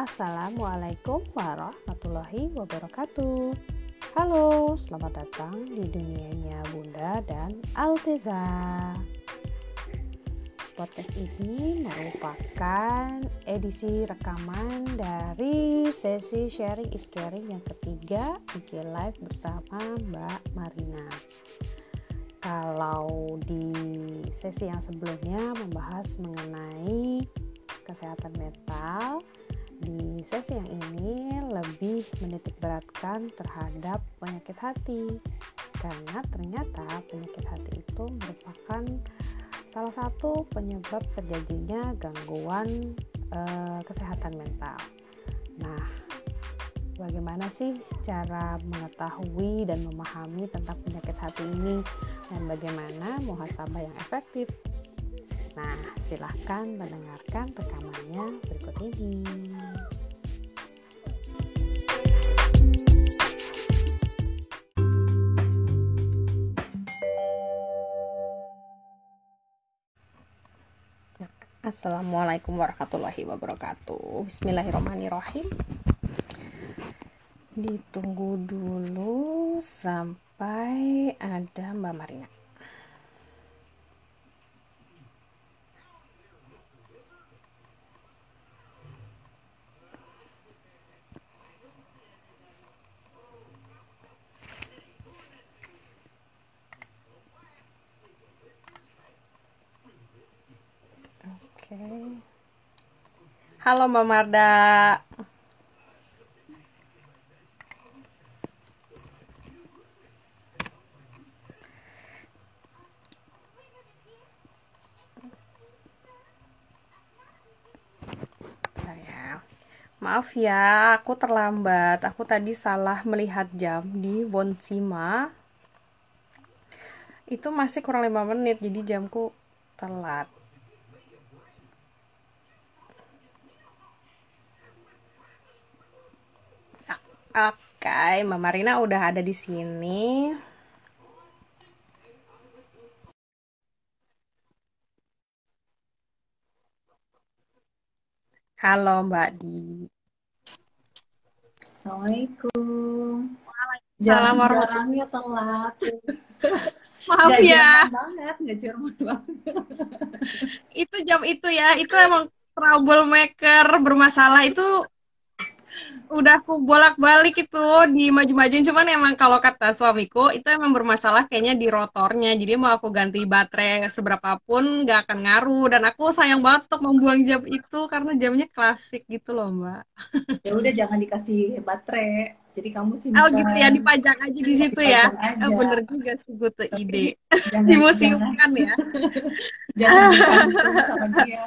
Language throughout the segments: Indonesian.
Assalamualaikum warahmatullahi wabarakatuh. Halo, selamat datang di dunianya Bunda dan Alteza. Podcast ini merupakan edisi rekaman dari sesi sharing is caring yang ketiga IG Live bersama Mbak Marina. Kalau di sesi yang sebelumnya membahas mengenai kesehatan mental, di sesi yang ini lebih menitik beratkan terhadap penyakit hati karena ternyata penyakit hati itu merupakan salah satu penyebab terjadinya gangguan e, kesehatan mental. Nah, bagaimana sih cara mengetahui dan memahami tentang penyakit hati ini dan bagaimana muhasabah yang efektif? Nah, silahkan mendengarkan rekamannya berikut ini. Assalamualaikum warahmatullahi wabarakatuh. Bismillahirrahmanirrahim. Ditunggu dulu sampai ada Mbak Marina Halo Mbak Marda. Ya. Maaf ya, aku terlambat. Aku tadi salah melihat jam di Bonsima. Itu masih kurang 5 menit, jadi jamku telat. Oke, Mbak Marina udah ada di sini. Halo Mbak Di. Assalamualaikum. Waalaikumsalam warahmatullahi telat. Maaf Gak ya. Banget, nggak Jerman banget. Itu jam itu ya, itu emang troublemaker bermasalah itu udah aku bolak-balik itu di maju-majuin cuman emang kalau kata suamiku itu emang bermasalah kayaknya di rotornya. Jadi mau aku ganti baterai seberapa pun nggak akan ngaruh. Dan aku sayang banget untuk membuang jam itu karena jamnya klasik gitu loh mbak. Ya udah jangan dikasih baterai. Jadi kamu simpan. oh gitu ya dipajang aja di situ ya aja. Eh, bener juga sih gue tuh Tapi ide Jangan, ya Jangan dibantu sama dia.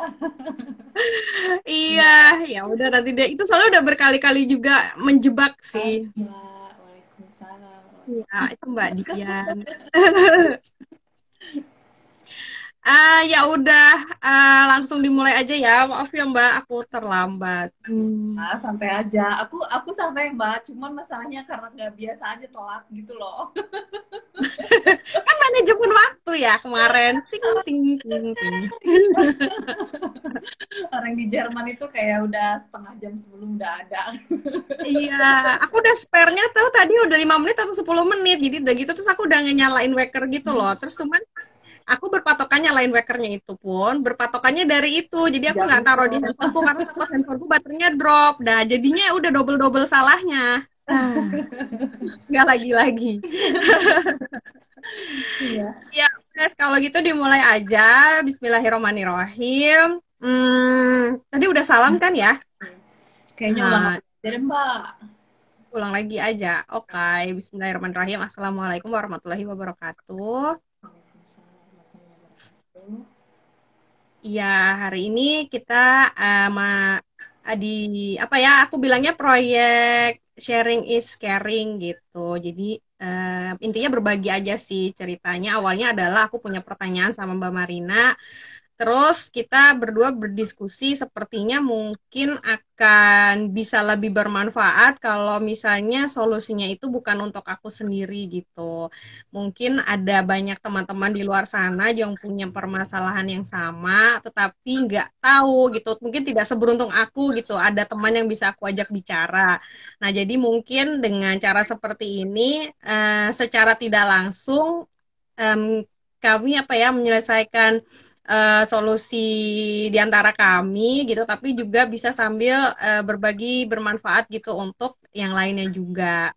iya ya udah nanti deh itu soalnya udah berkali-kali juga menjebak sih Ya, Waalaikumsalam. ya itu mbak Dian Ah ya udah ah, langsung dimulai aja ya. Maaf ya Mbak, aku terlambat. Hmm. Nah, santai aja. Aku aku santai mbak. Cuman masalahnya karena nggak biasa aja telat gitu loh. Kan manajemen waktu ya kemarin. Ting ting ting ting. Orang di Jerman itu kayak udah setengah jam sebelum udah ada. Iya, aku udah spare-nya tuh tadi udah 5 menit atau 10 menit. Jadi udah gitu terus aku udah nyalain waker gitu loh. Terus cuman aku berpatokannya lain wakernya itu pun berpatokannya dari itu. Jadi aku nggak taruh di handphoneku karena takut handphoneku baterainya drop. Nah, jadinya udah double-double salahnya. Ah, Nggak lagi-lagi. Iya. Ya, guys, kalau gitu dimulai aja. Bismillahirrahmanirrahim. Hmm, tadi udah salam kan ya? Kayaknya ulang deh mbak. Ulang lagi aja. Oke, Bismillahirrahmanirrahim. Assalamualaikum warahmatullahi wabarakatuh. Wabarakatuh. Iya, hari ini kita eh, ma- di apa ya? Aku bilangnya proyek sharing is caring gitu. Jadi eh, intinya berbagi aja sih ceritanya. Awalnya adalah aku punya pertanyaan sama Mbak Marina. Terus kita berdua berdiskusi sepertinya mungkin akan bisa lebih bermanfaat kalau misalnya solusinya itu bukan untuk aku sendiri gitu. Mungkin ada banyak teman-teman di luar sana yang punya permasalahan yang sama tetapi nggak tahu gitu. Mungkin tidak seberuntung aku gitu. Ada teman yang bisa aku ajak bicara. Nah, jadi mungkin dengan cara seperti ini uh, secara tidak langsung um, kami apa ya menyelesaikan uh, solusi di antara kami gitu tapi juga bisa sambil uh, berbagi bermanfaat gitu untuk yang lainnya juga.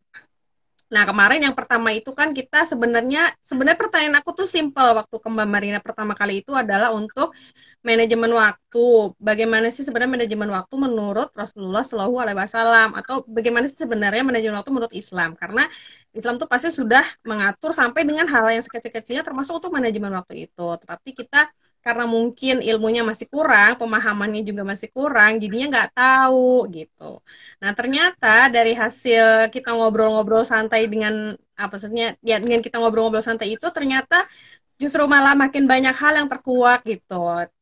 Nah, kemarin yang pertama itu kan kita sebenarnya sebenarnya pertanyaan aku tuh simple waktu ke Mbak Marina pertama kali itu adalah untuk manajemen waktu. Bagaimana sih sebenarnya manajemen waktu menurut Rasulullah Shallallahu alaihi wasallam atau bagaimana sih sebenarnya manajemen waktu menurut Islam? Karena Islam tuh pasti sudah mengatur sampai dengan hal yang sekecil-kecilnya termasuk untuk manajemen waktu itu. Tetapi kita karena mungkin ilmunya masih kurang, pemahamannya juga masih kurang, jadinya nggak tahu gitu. Nah ternyata dari hasil kita ngobrol-ngobrol santai dengan apa maksudnya ya dengan kita ngobrol-ngobrol santai itu ternyata justru malah makin banyak hal yang terkuak gitu.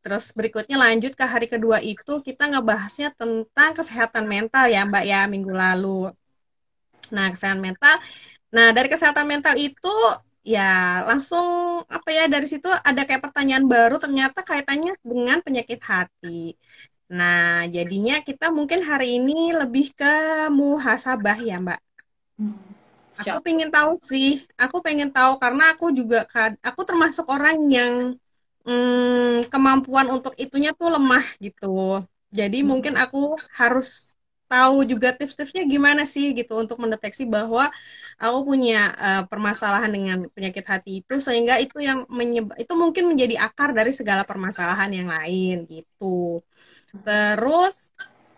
Terus berikutnya lanjut ke hari kedua itu kita ngebahasnya tentang kesehatan mental ya Mbak ya minggu lalu. Nah kesehatan mental. Nah dari kesehatan mental itu ya langsung apa ya dari situ ada kayak pertanyaan baru ternyata kaitannya dengan penyakit hati. Nah, jadinya kita mungkin hari ini lebih ke muhasabah ya, Mbak. Hmm. Aku pengen tahu sih, aku pengen tahu karena aku juga aku termasuk orang yang hmm, kemampuan untuk itunya tuh lemah gitu. Jadi hmm. mungkin aku harus tahu juga tips-tipsnya gimana sih gitu untuk mendeteksi bahwa aku punya uh, permasalahan dengan penyakit hati itu sehingga itu yang menyebab itu mungkin menjadi akar dari segala permasalahan yang lain gitu. Terus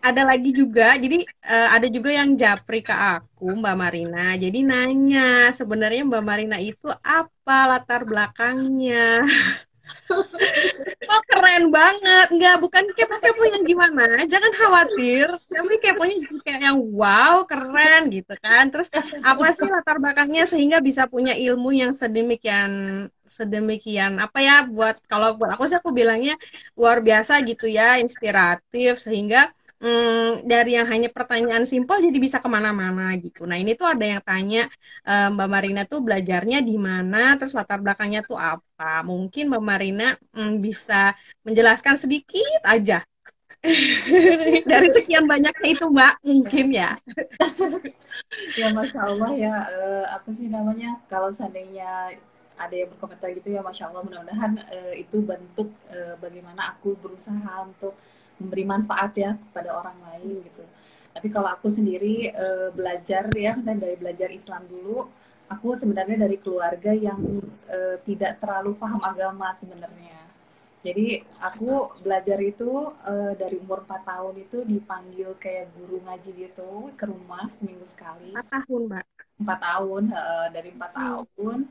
ada lagi juga, jadi uh, ada juga yang japri ke aku Mbak Marina. Jadi nanya sebenarnya Mbak Marina itu apa latar belakangnya? oh keren banget. Nggak bukan kepo-kepo yang gimana. Jangan khawatir. Tapi keponya justru kayak yang wow keren gitu kan. Terus apa sih latar belakangnya sehingga bisa punya ilmu yang sedemikian sedemikian apa ya buat kalau buat aku sih aku bilangnya luar biasa gitu ya inspiratif sehingga hmm, dari yang hanya pertanyaan simpel jadi bisa ke mana-mana gitu. Nah ini tuh ada yang tanya e, Mbak Marina tuh belajarnya di mana, terus latar belakangnya tuh apa? Mungkin Mbak Marina hmm, bisa menjelaskan sedikit aja dari sekian banyaknya itu Mbak mungkin ya. ya Masya Allah ya uh, apa sih namanya kalau seandainya ada yang berkomentar gitu ya Masya Allah mudah-mudahan uh, itu bentuk uh, bagaimana aku berusaha untuk memberi manfaat ya kepada orang lain gitu. Tapi kalau aku sendiri uh, belajar ya, misalnya dari belajar Islam dulu, aku sebenarnya dari keluarga yang uh, tidak terlalu paham agama sebenarnya. Jadi aku belajar itu uh, dari umur 4 tahun itu dipanggil kayak guru ngaji gitu ke rumah seminggu sekali. 4 tahun, Mbak. 4 tahun, uh, dari 4 hmm.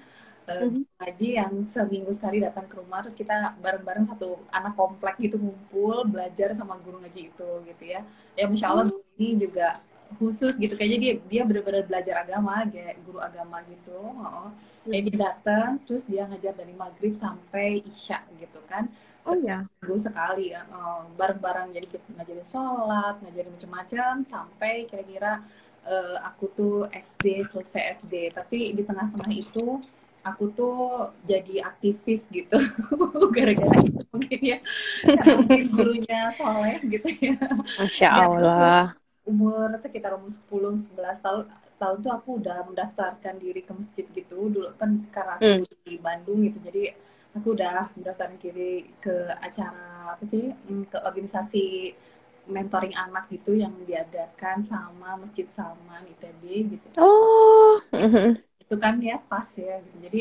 Tahun uh, ngaji yang seminggu sekali datang ke rumah terus kita bareng-bareng satu anak komplek gitu ngumpul belajar sama guru ngaji itu gitu ya. Ya masya allah mm. ini juga khusus gitu. Kayaknya dia dia benar-benar belajar agama kayak guru agama gitu oh mm. dia datang terus dia ngajar dari maghrib sampai isya gitu kan. Oh ya gue sekali uh, bareng-bareng jadi kita ngajarin sholat ngajarin macam-macam sampai kira-kira uh, aku tuh SD selesai SD tapi di tengah-tengah itu aku tuh jadi aktivis gitu. Gara-gara itu mungkin ya. Gurunya soleh gitu ya. Masya Allah. umur sekitar umur 10 11 tahun tahun tuh aku udah mendaftarkan diri ke masjid gitu. Dulu kan karena aku hmm. di Bandung gitu jadi aku udah mendaftarkan diri ke acara apa sih? Hmm, ke organisasi mentoring anak gitu yang diadakan sama Masjid Salman ITB gitu. Oh itu kan ya pas ya gitu. jadi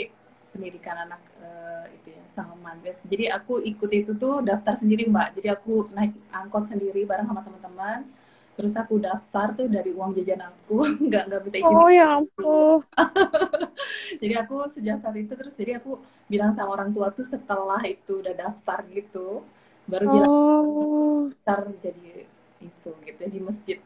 pendidikan anak uh, itu ya sama madrasah. Jadi aku ikut itu tuh daftar sendiri mbak. Jadi aku naik angkot sendiri bareng sama teman-teman. Terus aku daftar tuh dari uang jajan aku. Nggak nggak minta izin. Oh ya ampun. Jadi aku sejak saat itu terus jadi aku bilang sama orang tua tuh setelah itu udah daftar gitu. Baru bilang oh. daftar jadi itu gitu di masjid.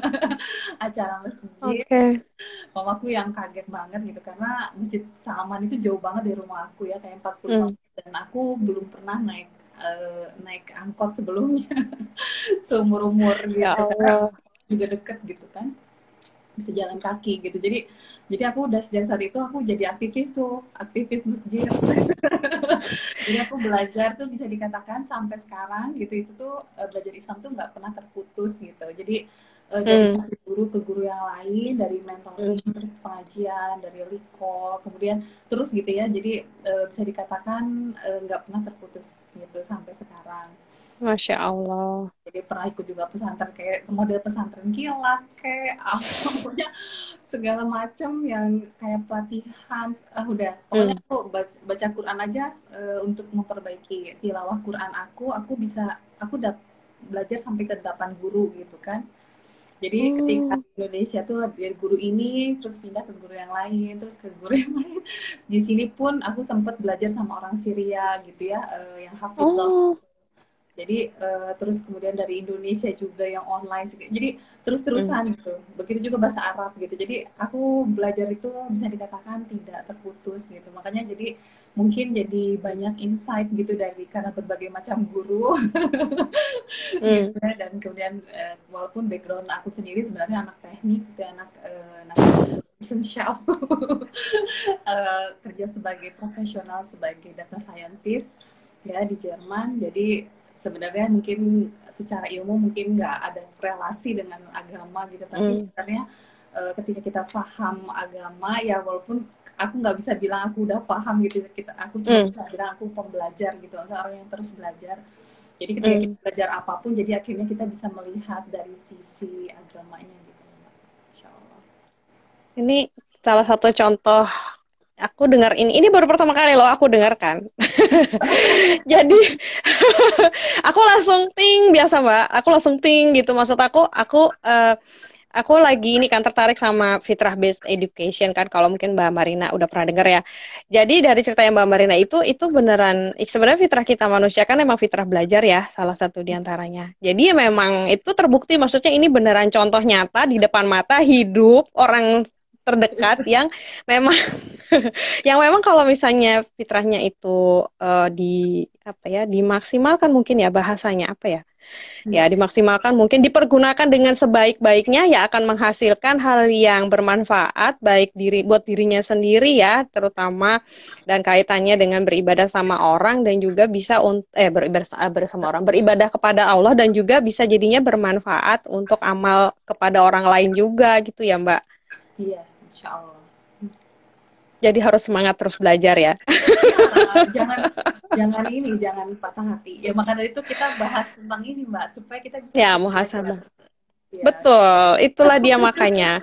Acara masjid. Okay. mamaku yang kaget banget gitu karena masjid Salman itu jauh banget dari rumah aku ya kayak 40 hmm. dan aku belum pernah naik uh, naik angkot sebelumnya. Seumur umur gitu ya juga deket gitu kan. Bisa jalan kaki gitu. Jadi jadi aku udah sejak saat itu aku jadi aktivis tuh aktivis masjid. Jadi aku belajar tuh bisa dikatakan sampai sekarang gitu itu tuh uh, belajar Islam tuh nggak pernah terputus gitu. Jadi uh, dari hmm. guru ke guru yang lain dari mentoring hmm. terus pengajian dari liko kemudian terus gitu ya jadi uh, bisa dikatakan nggak uh, pernah terputus gitu sampai sekarang masya Allah jadi pernah ikut juga pesantren kayak model pesantren kilat kayak apa segala macam yang kayak pelatihan uh, udah pokoknya hmm. aku baca, baca Quran aja uh, untuk memperbaiki tilawah Quran aku aku bisa aku udah belajar sampai ke delapan guru gitu kan jadi hmm. ketika di Indonesia tuh dari guru ini terus pindah ke guru yang lain, terus ke guru yang lain. Di sini pun aku sempat belajar sama orang Syria gitu ya, uh, yang hafidhah. Oh. Jadi uh, terus kemudian dari Indonesia juga yang online. Jadi terus-terusan hmm. gitu. Begitu juga bahasa Arab gitu. Jadi aku belajar itu bisa dikatakan tidak terputus gitu. Makanya jadi mungkin jadi banyak insight gitu dari karena berbagai macam guru mm. dan kemudian uh, walaupun background aku sendiri sebenarnya anak teknik dan anak uh, anak relationship uh, kerja sebagai profesional sebagai data scientist ya di Jerman jadi sebenarnya mungkin secara ilmu mungkin nggak ada relasi dengan agama gitu tapi mm. sebenarnya uh, ketika kita paham agama ya walaupun aku nggak bisa bilang aku udah paham gitu kita aku cuma mm. bisa bilang aku pembelajar gitu orang yang terus belajar jadi ketika mm. kita belajar apa pun jadi akhirnya kita bisa melihat dari sisi agamanya gitu Insya Allah. ini salah satu contoh aku dengar ini ini baru pertama kali loh aku dengarkan jadi aku langsung ting biasa mbak aku langsung ting gitu maksud aku aku uh, aku lagi ini kan tertarik sama fitrah based education kan kalau mungkin Mbak Marina udah pernah dengar ya. Jadi dari cerita yang Mbak Marina itu itu beneran sebenarnya fitrah kita manusia kan emang fitrah belajar ya salah satu di antaranya. Jadi ya memang itu terbukti maksudnya ini beneran contoh nyata di depan mata hidup orang terdekat yang memang yang memang kalau misalnya fitrahnya itu uh, di apa ya dimaksimalkan mungkin ya bahasanya apa ya? Ya dimaksimalkan mungkin dipergunakan dengan sebaik-baiknya ya akan menghasilkan hal yang bermanfaat baik diri buat dirinya sendiri ya terutama dan kaitannya dengan beribadah sama orang dan juga bisa eh beribadah bersama orang beribadah kepada Allah dan juga bisa jadinya bermanfaat untuk amal kepada orang lain juga gitu ya Mbak. Iya, insya Allah jadi harus semangat terus belajar ya. ya jangan jangan ini jangan patah hati. Ya maka dari itu kita bahas tentang ini Mbak supaya kita bisa Ya, muhasabah. Ya. Betul, itulah dia makanya.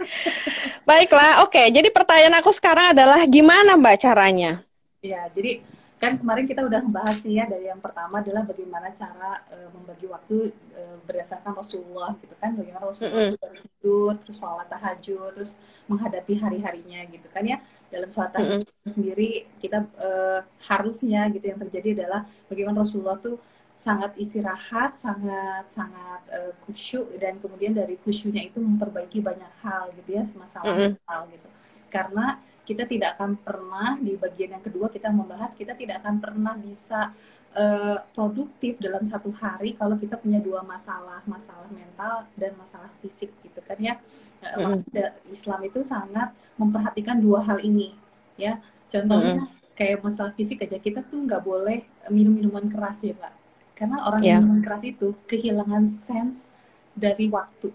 Baiklah, oke. Jadi pertanyaan aku sekarang adalah gimana Mbak caranya? Ya, jadi kan kemarin kita udah membahas nih ya dari yang pertama adalah bagaimana cara uh, membagi waktu uh, berdasarkan Rasulullah gitu kan bagaimana Rasulullah mm -hmm. tidur terus sholat tahajud terus menghadapi hari harinya gitu kan ya dalam sholat tahajud mm -hmm. sendiri kita uh, harusnya gitu yang terjadi adalah bagaimana Rasulullah tuh sangat istirahat sangat sangat uh, khusyuk dan kemudian dari khusyuknya itu memperbaiki banyak hal gitu ya masalah mm -hmm. hal gitu karena kita tidak akan pernah di bagian yang kedua kita membahas kita tidak akan pernah bisa uh, produktif dalam satu hari kalau kita punya dua masalah masalah mental dan masalah fisik gitu kan ya mm. Islam itu sangat memperhatikan dua hal ini ya contohnya mm. kayak masalah fisik aja kita tuh nggak boleh minum minuman keras ya pak karena orang yeah. yang minuman keras itu kehilangan sense dari waktu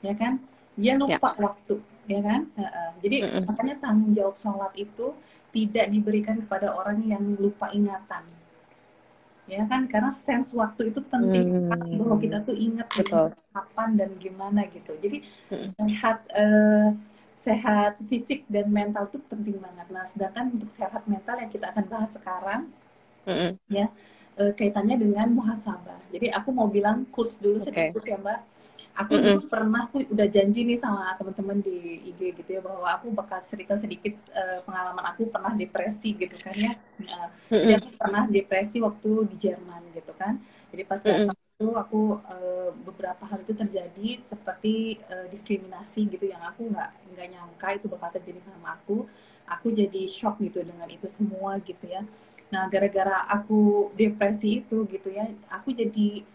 ya kan dia lupa ya. waktu ya kan uh, jadi mm -mm. makanya tanggung jawab sholat itu tidak diberikan kepada orang yang lupa ingatan ya kan karena sense waktu itu penting hmm. bahwa kita tuh ingat Betul. kapan dan gimana gitu jadi hmm. sehat uh, sehat fisik dan mental tuh penting banget nah sedangkan untuk sehat mental yang kita akan bahas sekarang hmm. ya uh, kaitannya dengan muhasabah jadi aku mau bilang kurs dulu okay. sedikit ya mbak aku mm -hmm. pernah aku udah janji nih sama teman-teman di IG gitu ya bahwa aku bakal cerita sedikit uh, pengalaman aku pernah depresi gitu kan ya uh, mm -hmm. aku pernah depresi waktu di Jerman gitu kan jadi pas mm -hmm. itu aku uh, beberapa hal itu terjadi seperti uh, diskriminasi gitu yang aku nggak nggak nyangka itu bakal terjadi sama aku aku jadi shock gitu dengan itu semua gitu ya Nah, gara-gara aku depresi itu gitu ya, aku jadi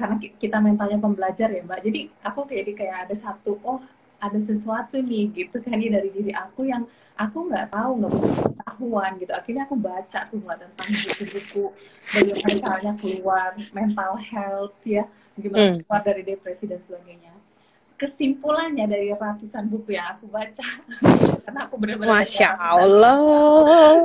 karena kita mentalnya pembelajar ya Mbak. Jadi aku kayak kayak ada satu oh ada sesuatu nih gitu kan ya dari diri aku yang aku nggak tahu nggak punya pengetahuan gitu akhirnya aku baca tuh mbak tentang buku-buku bagaimana caranya keluar mental health ya bagaimana hmm. keluar dari depresi dan sebagainya kesimpulannya dari ratusan buku yang aku baca. Karena aku benar-benar masya allah.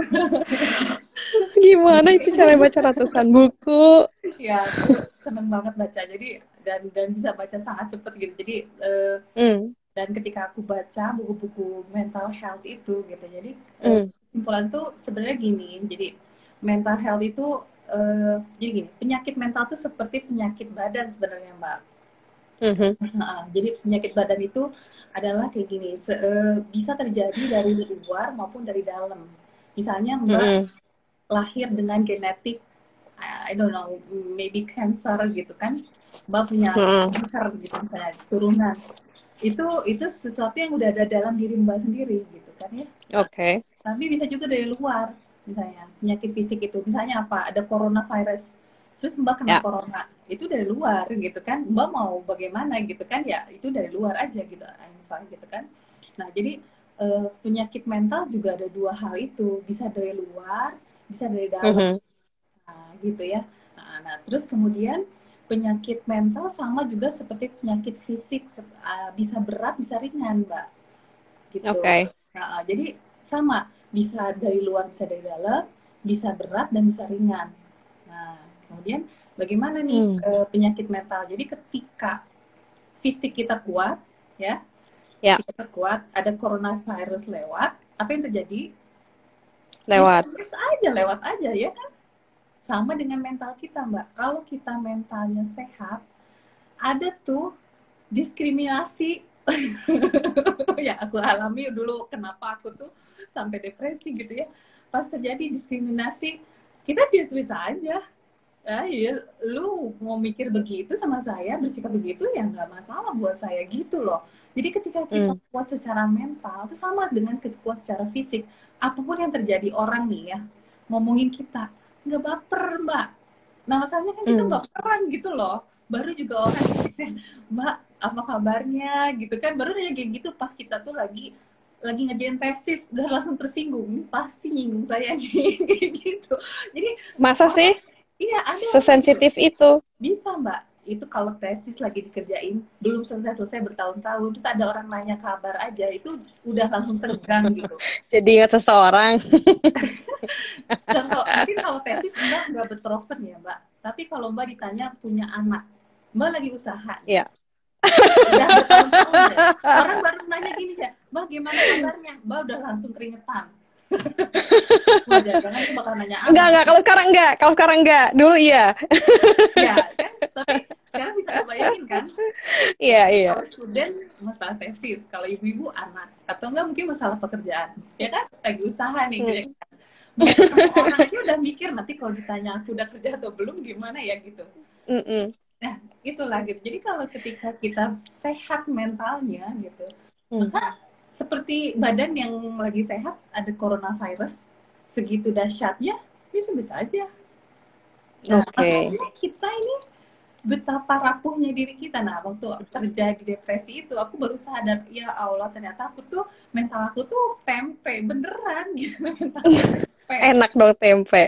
Gimana itu cara baca ratusan buku? Ya aku seneng banget baca. Jadi dan dan bisa baca sangat cepet gitu. Jadi uh, mm dan ketika aku baca buku-buku mental health itu gitu. Jadi mm. kesimpulan tuh sebenarnya gini. Jadi mental health itu uh, jadi gini penyakit mental itu seperti penyakit badan sebenarnya mbak mm-hmm. uh, jadi penyakit badan itu adalah kayak gini se- uh, bisa terjadi dari luar maupun dari dalam misalnya mbak mm-hmm. lahir dengan genetik I don't know maybe cancer gitu kan mbak punya mm-hmm. kanker gitu misalnya turunan itu itu sesuatu yang udah ada dalam diri mbak sendiri gitu kan ya oke okay. tapi bisa juga dari luar misalnya penyakit fisik itu misalnya apa ada coronavirus terus mbak kena yeah. corona itu dari luar gitu kan. Mbak mau bagaimana gitu kan ya itu dari luar aja gitu gitu kan. Nah jadi uh, penyakit mental juga ada dua hal itu. Bisa dari luar bisa dari dalam. Mm -hmm. nah gitu ya. Nah, nah terus kemudian penyakit mental sama juga seperti penyakit fisik uh, bisa berat bisa ringan mbak. Gitu. Okay. nah, jadi sama. Bisa dari luar bisa dari dalam bisa berat dan bisa ringan kemudian bagaimana nih hmm. uh, penyakit mental jadi ketika fisik kita kuat ya yeah. fisik kita kuat ada coronavirus lewat apa yang terjadi lewat bisa aja lewat aja ya kan sama dengan mental kita, Mbak. Kalau kita mentalnya sehat, ada tuh diskriminasi. ya, aku alami dulu kenapa aku tuh sampai depresi gitu ya. Pas terjadi diskriminasi, kita biasa-biasa aja. Ya, ya, lu mau mikir begitu sama saya, bersikap begitu ya nggak masalah buat saya gitu loh. Jadi ketika kita hmm. kuat secara mental, itu sama dengan kuat secara fisik. Apa pun yang terjadi orang nih ya, ngomongin kita, nggak baper mbak nah masalahnya kan kita hmm. baperan gitu loh baru juga orang mbak apa kabarnya gitu kan baru nanya kayak gitu pas kita tuh lagi lagi ngerjain tesis udah langsung tersinggung pasti nyinggung saya kayak gitu jadi masa sih iya ada. Sesensitif itu. Bisa mbak. Itu kalau tesis lagi dikerjain belum selesai selesai bertahun-tahun terus ada orang nanya kabar aja itu udah langsung tegang gitu. Jadi ingat seseorang. Contoh mungkin kalau tesis mbak nggak betroven ya mbak. Tapi kalau mbak ditanya punya anak? Mbak lagi usaha. Iya. udah bertahun-tahun ya. orang baru nanya gini ya mbak gimana kabarnya? Mbak udah langsung keringetan Enggak, enggak. Kalau sekarang enggak. Kalau sekarang enggak. Dulu iya. Iya, kan? Tapi sekarang bisa bayangin kan? Iya, iya. Kalau student masalah tesis, kalau ibu-ibu anak. Atau enggak mungkin masalah pekerjaan. Ya kan? Lagi usaha nih. Hmm. Gitu. Orang aja udah mikir nanti kalau ditanya aku udah kerja atau belum gimana ya gitu. Mm -mm. Nah, itulah gitu. Jadi kalau ketika kita sehat mentalnya gitu, mm. maka seperti badan yang lagi sehat ada coronavirus segitu dahsyatnya bisa bisa aja. Nah, okay. masalahnya kita ini betapa rapuhnya diri kita. Nah, waktu terjadi depresi itu, aku baru sadar, ya Allah, ternyata aku tuh, mental aku tuh tempe, beneran gitu. Mental tempe. Enak dong tempe.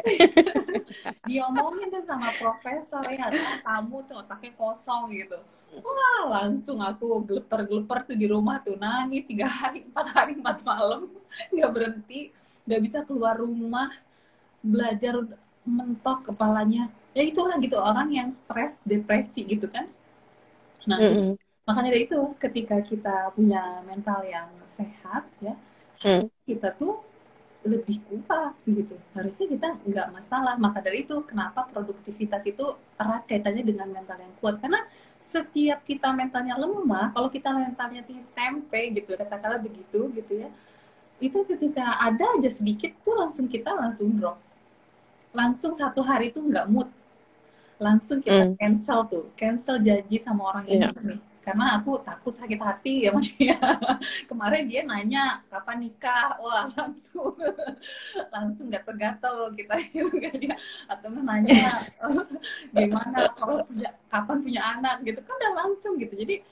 Diomongin tuh sama profesor, ya, kamu tuh otaknya kosong gitu wah langsung aku geleper-geleper tuh di rumah tuh nangis tiga hari empat hari empat malam. Nggak berhenti nggak bisa keluar rumah belajar mentok kepalanya. Ya itulah gitu orang yang stres depresi gitu kan. Nah mm -hmm. makanya dari itu ketika kita punya mental yang sehat ya mm. kita tuh lebih kuat gitu. Harusnya kita nggak masalah. Maka dari itu kenapa produktivitas itu erat kaitannya dengan mental yang kuat? Karena setiap kita mentalnya lemah kalau kita mentalnya tempe gitu katakanlah begitu gitu ya itu ketika ada aja sedikit tuh langsung kita langsung drop langsung satu hari tuh nggak mood langsung kita mm. cancel tuh cancel janji sama orang ini yeah. nih karena aku takut sakit hati ya maksudnya kemarin dia nanya kapan nikah? Wah langsung langsung gatel-gatel kita ya atau nggak nanya gimana? Kalau punya kapan punya anak? Gitu kan udah langsung gitu. Jadi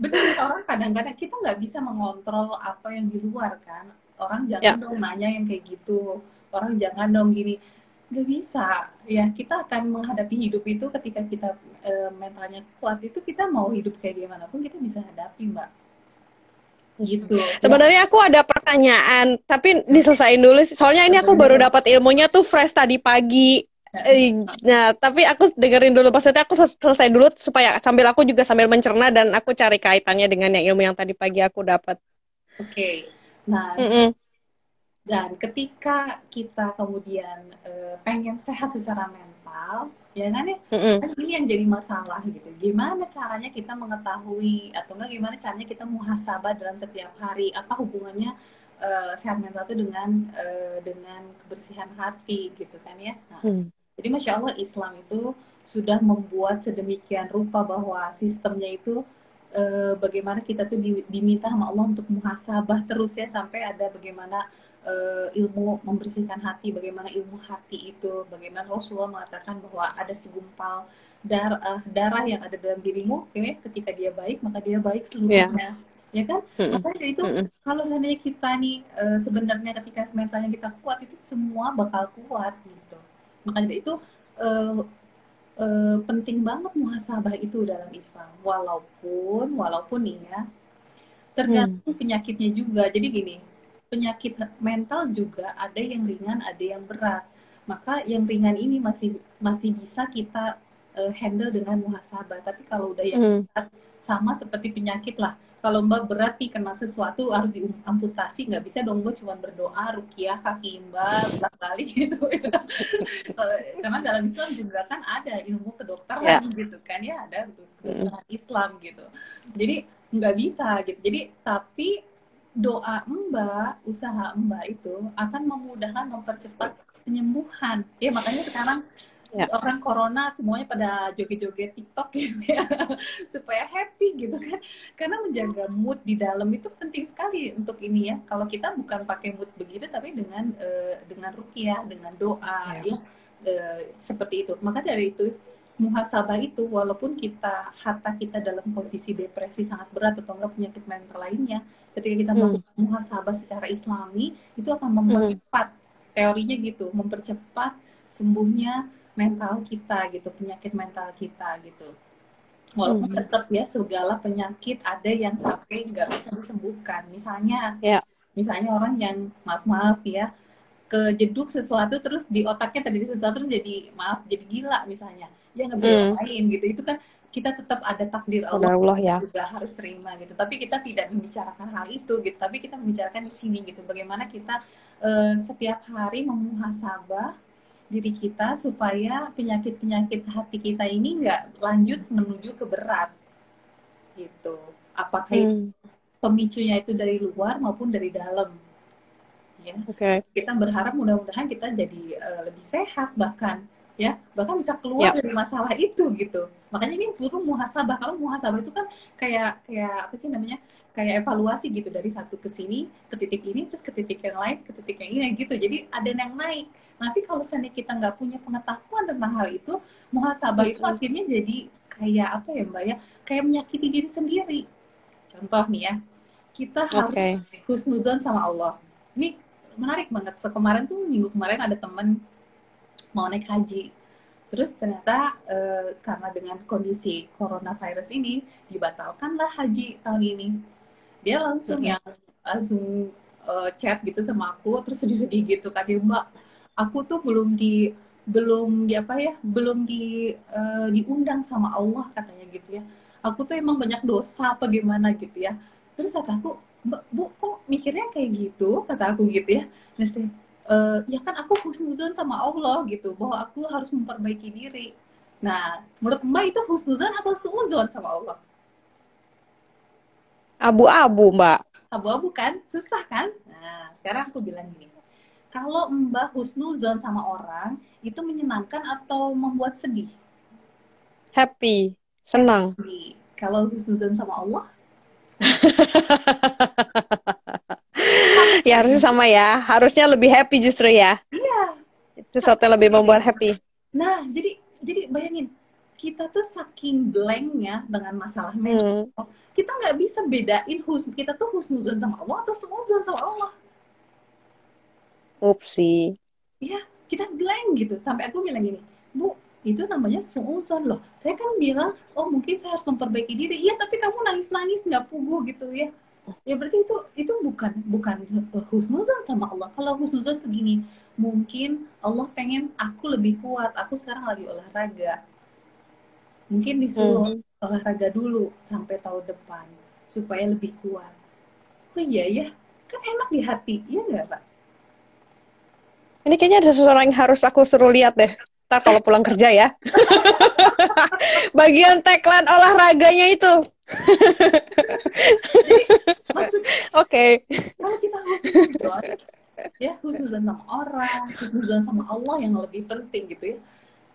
benar orang kadang-kadang kita nggak bisa mengontrol apa yang di luar kan. Orang jangan ya. dong nanya yang kayak gitu. Orang jangan dong gini. Nggak bisa. Ya kita akan menghadapi hidup itu ketika kita e, mentalnya kuat itu kita mau hidup kayak gimana pun kita bisa hadapi mbak gitu sebenarnya aku ada pertanyaan tapi diselesain dulu soalnya ini aku baru dapat ilmunya tuh fresh tadi pagi eh, Nah, tapi aku dengerin dulu maksudnya aku selesai dulu supaya sambil aku juga sambil mencerna dan aku cari kaitannya dengan yang ilmu yang tadi pagi aku dapat. Oke. Okay. Nah, mm -mm. Dan ketika kita kemudian uh, pengen sehat secara mental, ya kan ya, mm -hmm. ini yang jadi masalah gitu. Gimana caranya kita mengetahui atau enggak gimana caranya kita muhasabah dalam setiap hari? Apa hubungannya uh, sehat mental itu dengan uh, dengan kebersihan hati gitu kan ya? Nah, mm. Jadi masya Allah Islam itu sudah membuat sedemikian rupa bahwa sistemnya itu uh, bagaimana kita tuh diminta sama Allah untuk muhasabah terus ya sampai ada bagaimana uh, ilmu membersihkan hati, bagaimana ilmu hati itu, bagaimana Rasulullah mengatakan bahwa ada segumpal darah uh, darah yang ada dalam dirimu, ya, ketika dia baik maka dia baik seluruhnya, yeah. ya kan? Mm -mm. Maka dari itu mm -mm. kalau seandainya kita nih uh, sebenarnya ketika mentalnya kita kuat itu semua bakal kuat gitu. Maka dari itu uh, uh, penting banget muhasabah itu dalam Islam, walaupun walaupun nih ya tergantung hmm. penyakitnya juga. Jadi gini, penyakit mental juga ada yang ringan, ada yang berat. Maka yang ringan ini masih masih bisa kita uh, handle dengan muhasabah. Tapi kalau udah yang hmm. berat sama seperti penyakit lah. Kalau Mbak berat nih kena sesuatu harus diamputasi, nggak bisa dong Mbak cuma berdoa, rukiah, kaki Mbak, belah kali gitu. Karena dalam Islam juga kan ada ilmu kedokteran yeah. gitu kan ya, ada kedokteran hmm. Islam gitu. Jadi nggak bisa gitu. Jadi tapi doa Mbak, usaha Mbak itu akan memudahkan mempercepat penyembuhan. Ya makanya sekarang ya. orang corona semuanya pada joget-joget TikTok gitu ya supaya happy gitu kan. Karena menjaga mood di dalam itu penting sekali untuk ini ya. Kalau kita bukan pakai mood begitu tapi dengan uh, dengan rukiah, dengan doa ya, ya uh, seperti itu. Maka dari itu muhasabah itu walaupun kita harta kita dalam posisi depresi sangat berat atau enggak penyakit mental lainnya ketika kita hmm. melakukan muhasabah secara islami itu akan mempercepat hmm. teorinya gitu mempercepat sembuhnya mental kita gitu penyakit mental kita gitu walaupun hmm. tetap ya segala penyakit ada yang sampai nggak bisa disembuhkan misalnya yeah. misalnya orang yang maaf maaf ya kejeduk sesuatu terus di otaknya terjadi sesuatu terus jadi maaf jadi gila misalnya dia nggak bisa hmm. lain gitu itu kan kita tetap ada takdir Allah, Allah ya. juga harus terima gitu tapi kita tidak membicarakan hal itu gitu tapi kita membicarakan di sini gitu bagaimana kita uh, setiap hari memuhasabah diri kita supaya penyakit-penyakit hati kita ini nggak lanjut menuju ke berat gitu apakah hmm. itu pemicunya itu dari luar maupun dari dalam ya okay. kita berharap mudah-mudahan kita jadi uh, lebih sehat bahkan ya bahkan bisa keluar yep. dari masalah itu gitu. Makanya ini perlu muhasabah kalau muhasabah itu kan kayak kayak apa sih namanya kayak evaluasi gitu dari satu ke sini ke titik ini terus ke titik yang lain ke titik yang ini gitu. Jadi ada yang naik. Tapi kalau seandainya kita nggak punya pengetahuan tentang hal itu muhasabah itu akhirnya jadi kayak apa ya mbak ya kayak menyakiti diri sendiri. Contoh nih ya kita harus okay. husnuzon sama Allah. Ini menarik banget. So kemarin tuh minggu kemarin ada temen mau naik haji. Terus ternyata e, karena dengan kondisi coronavirus ini dibatalkanlah haji tahun ini. Dia langsung -hmm. yang langsung e, chat gitu sama aku terus sedih-sedih gitu kan dia Mbak, aku tuh belum di belum di apa ya, belum di e, diundang sama Allah katanya gitu ya. Aku tuh emang banyak dosa apa gimana gitu ya. Terus kata aku, Mbak, Bu kok mikirnya kayak gitu? Kata aku gitu ya. Mesti uh, ya kan aku husnuzon sama Allah gitu bahwa aku harus memperbaiki diri. Nah menurut mbak itu husnuzon atau suuzon sama Allah? Abu-abu mbak. Abu-abu kan? Susah kan? Nah sekarang aku bilang gini. Kalau mbak husnuzon sama orang itu menyenangkan atau membuat sedih? Happy senang. Happy. kalau husnuzon sama Allah ya harusnya sama ya. Harusnya lebih happy justru ya. Iya. Sesuatu yang lebih membuat happy. Nah jadi jadi bayangin kita tuh saking blanknya dengan masalah mental hmm. kita nggak bisa bedain hus kita tuh husnuzon sama Allah atau seuzon sama Allah. Upsi ya kita blank gitu. Sampai aku bilang gini bu itu namanya suuzon loh. Saya kan bilang oh mungkin saya harus memperbaiki diri. Iya tapi kamu nangis nangis nggak pugu gitu ya ya berarti itu itu bukan bukan husnuzon sama Allah. Kalau husnuzon begini mungkin Allah pengen aku lebih kuat. Aku sekarang lagi olahraga. Mungkin disuruh hmm. olahraga dulu sampai tahun depan supaya lebih kuat. Oh iya ya kan enak di hati. Iya nggak pak? Ini kayaknya ada seseorang yang harus aku suruh lihat deh ntar kalau pulang kerja ya. Bagian tagline olahraganya itu. Oke. Kalau kita husnuzon, ya husnuzon sama orang, husnuzon sama Allah yang lebih penting gitu ya.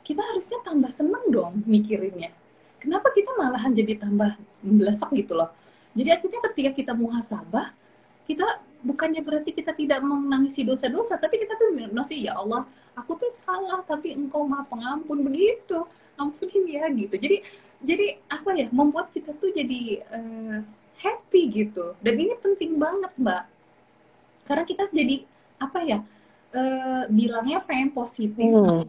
Kita harusnya tambah seneng dong mikirinnya. Kenapa kita malahan jadi tambah melesek gitu loh. Jadi akhirnya ketika kita muhasabah, kita bukannya berarti kita tidak menangisi dosa-dosa, tapi kita tuh masih ya Allah, aku tuh salah, tapi Engkau maha pengampun begitu, ampunin ya gitu. Jadi jadi apa ya membuat kita tuh jadi uh, happy gitu. Dan ini penting banget mbak, karena kita jadi apa ya uh, bilangnya pengen positif, hmm.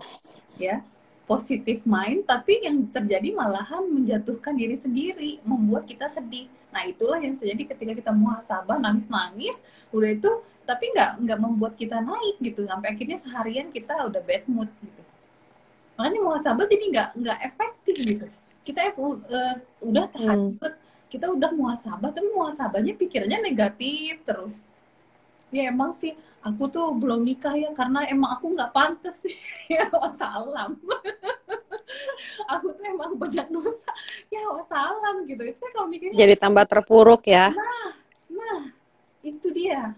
ya positif mind tapi yang terjadi malahan menjatuhkan diri sendiri membuat kita sedih. Nah itulah yang terjadi ketika kita muhasabah nangis nangis udah itu tapi nggak nggak membuat kita naik gitu. Sampai akhirnya seharian kita udah bad mood gitu. Makanya muhasabah jadi nggak nggak efektif gitu. Kita uh, udah tahan hmm. kita udah muhasabah tapi muhasabahnya pikirnya negatif terus. Ya emang sih aku tuh belum nikah ya karena emang aku nggak pantas ya wassalam aku tuh emang banyak dosa. Ya wassalam gitu. Itu kalau mikirnya jadi tambah terpuruk ya. Nah nah itu dia.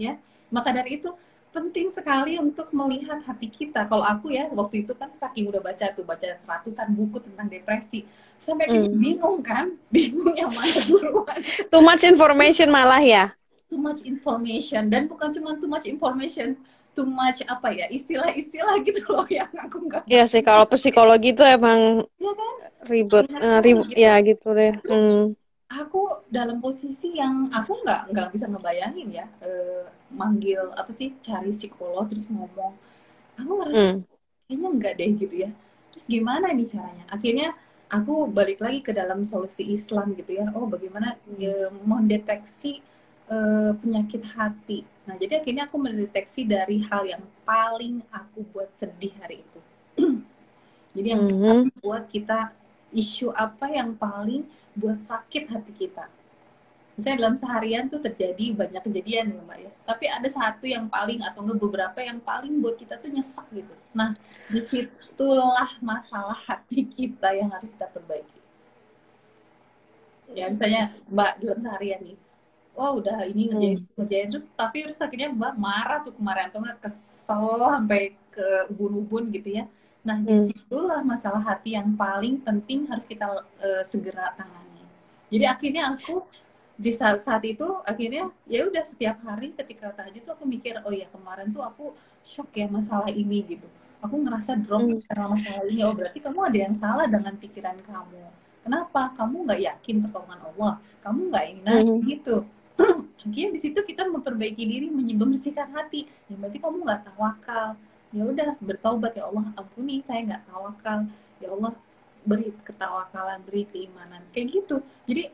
Ya maka dari itu penting sekali untuk melihat hati kita. Kalau aku ya waktu itu kan saking udah baca tuh baca ratusan buku tentang depresi. Sampai mm. bingung kan, bingung yang mana duluan. Too much information malah ya too much information dan bukan cuma too much information too much apa ya istilah-istilah gitu loh yang aku nggak Iya sih kalau psikologi itu emang ya kan? ribet uh, ribet gitu. ya gitu deh hmm. aku dalam posisi yang aku nggak nggak bisa ngebayangin ya uh, manggil apa sih cari psikolog terus ngomong aku ngerasa hmm. kayaknya enggak deh gitu ya terus gimana nih caranya akhirnya aku balik lagi ke dalam solusi Islam gitu ya oh bagaimana ya, mendeteksi uh, penyakit hati. Nah, jadi akhirnya aku mendeteksi dari hal yang paling aku buat sedih hari itu. jadi yang mm -hmm. buat kita isu apa yang paling buat sakit hati kita. Misalnya dalam seharian tuh terjadi banyak kejadian ya mbak ya. Tapi ada satu yang paling atau enggak beberapa yang paling buat kita tuh nyesek gitu. Nah di situlah masalah hati kita yang harus kita perbaiki. Ya misalnya mbak dalam seharian nih oh udah ini ngerjain hmm. ngerjain terus tapi terus akhirnya mbak marah tuh kemarin atau nggak kesel sampai ke ubun-ubun gitu ya. Nah hmm. di situlah masalah hati yang paling penting harus kita uh, segera tangani. Jadi akhirnya aku di saat saat itu akhirnya ya udah setiap hari ketika tahajud tuh aku mikir oh ya kemarin tuh aku shock ya masalah ini gitu. Aku ngerasa drop hmm. karena masalah ini. Oh berarti kamu ada yang salah dengan pikiran kamu. Kenapa? Kamu nggak yakin pertolongan Allah? Kamu nggak ingin hmm. gitu akhirnya di situ kita memperbaiki diri membersihkan hati. Ya berarti kamu nggak tawakal. Ya udah bertaubat. Ya Allah ampuni saya nggak tawakal. Ya Allah beri ketawakalan beri keimanan. Kayak gitu. Jadi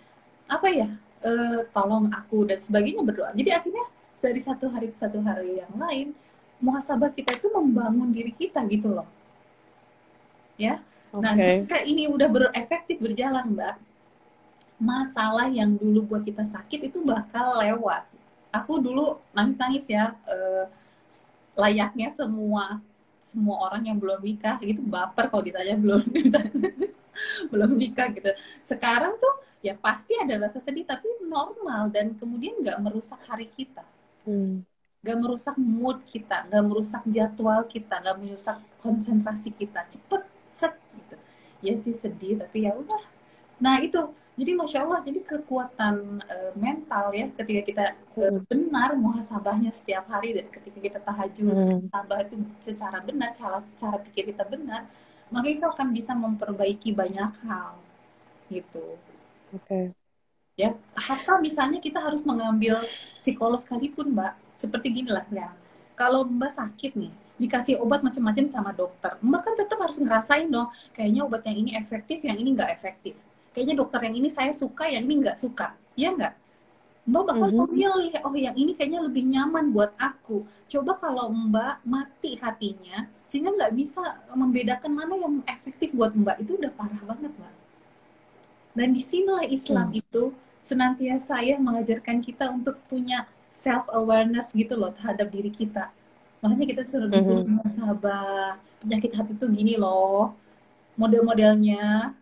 apa ya? E, tolong aku dan sebagainya berdoa. Jadi akhirnya dari satu hari ke satu hari yang lain muhasabah kita itu membangun diri kita gitu loh. Ya? Okay. nah ketika ini udah berefektif berjalan mbak masalah yang dulu buat kita sakit itu bakal lewat. Aku dulu nangis-nangis ya, uh, layaknya semua semua orang yang belum nikah gitu baper kalau ditanya belum belum nikah gitu. Sekarang tuh ya pasti ada rasa sedih tapi normal dan kemudian nggak merusak hari kita. Hmm gak merusak mood kita, gak merusak jadwal kita, gak merusak konsentrasi kita, cepet set gitu. Ya sih sedih tapi ya udah. Nah itu jadi masya Allah jadi kekuatan uh, mental ya ketika kita uh, benar muhasabahnya setiap hari dan ketika kita tahajud hmm. tabah itu secara benar cara cara pikir kita benar maka itu akan bisa memperbaiki banyak hal gitu. Oke. Okay. ya hatta misalnya kita harus mengambil psikolog sekalipun mbak? Seperti gini lah ya. Kalau mbak sakit nih dikasih obat macam-macam sama dokter mbak kan tetap harus ngerasain dong kayaknya obat yang ini efektif yang ini nggak efektif kayaknya dokter yang ini saya suka yang ini nggak suka. Ya nggak? Mbak bakal mm-hmm. memilih oh yang ini kayaknya lebih nyaman buat aku. Coba kalau mbak mati hatinya sehingga nggak bisa membedakan mana yang efektif buat mbak. Itu udah parah banget mbak. Dan di sinilah Islam mm. itu senantiasa ya mengajarkan kita untuk punya self awareness gitu loh terhadap diri kita. Makanya kita suruh disuruh mm-hmm. sahabat penyakit hati tuh gini loh. Model-modelnya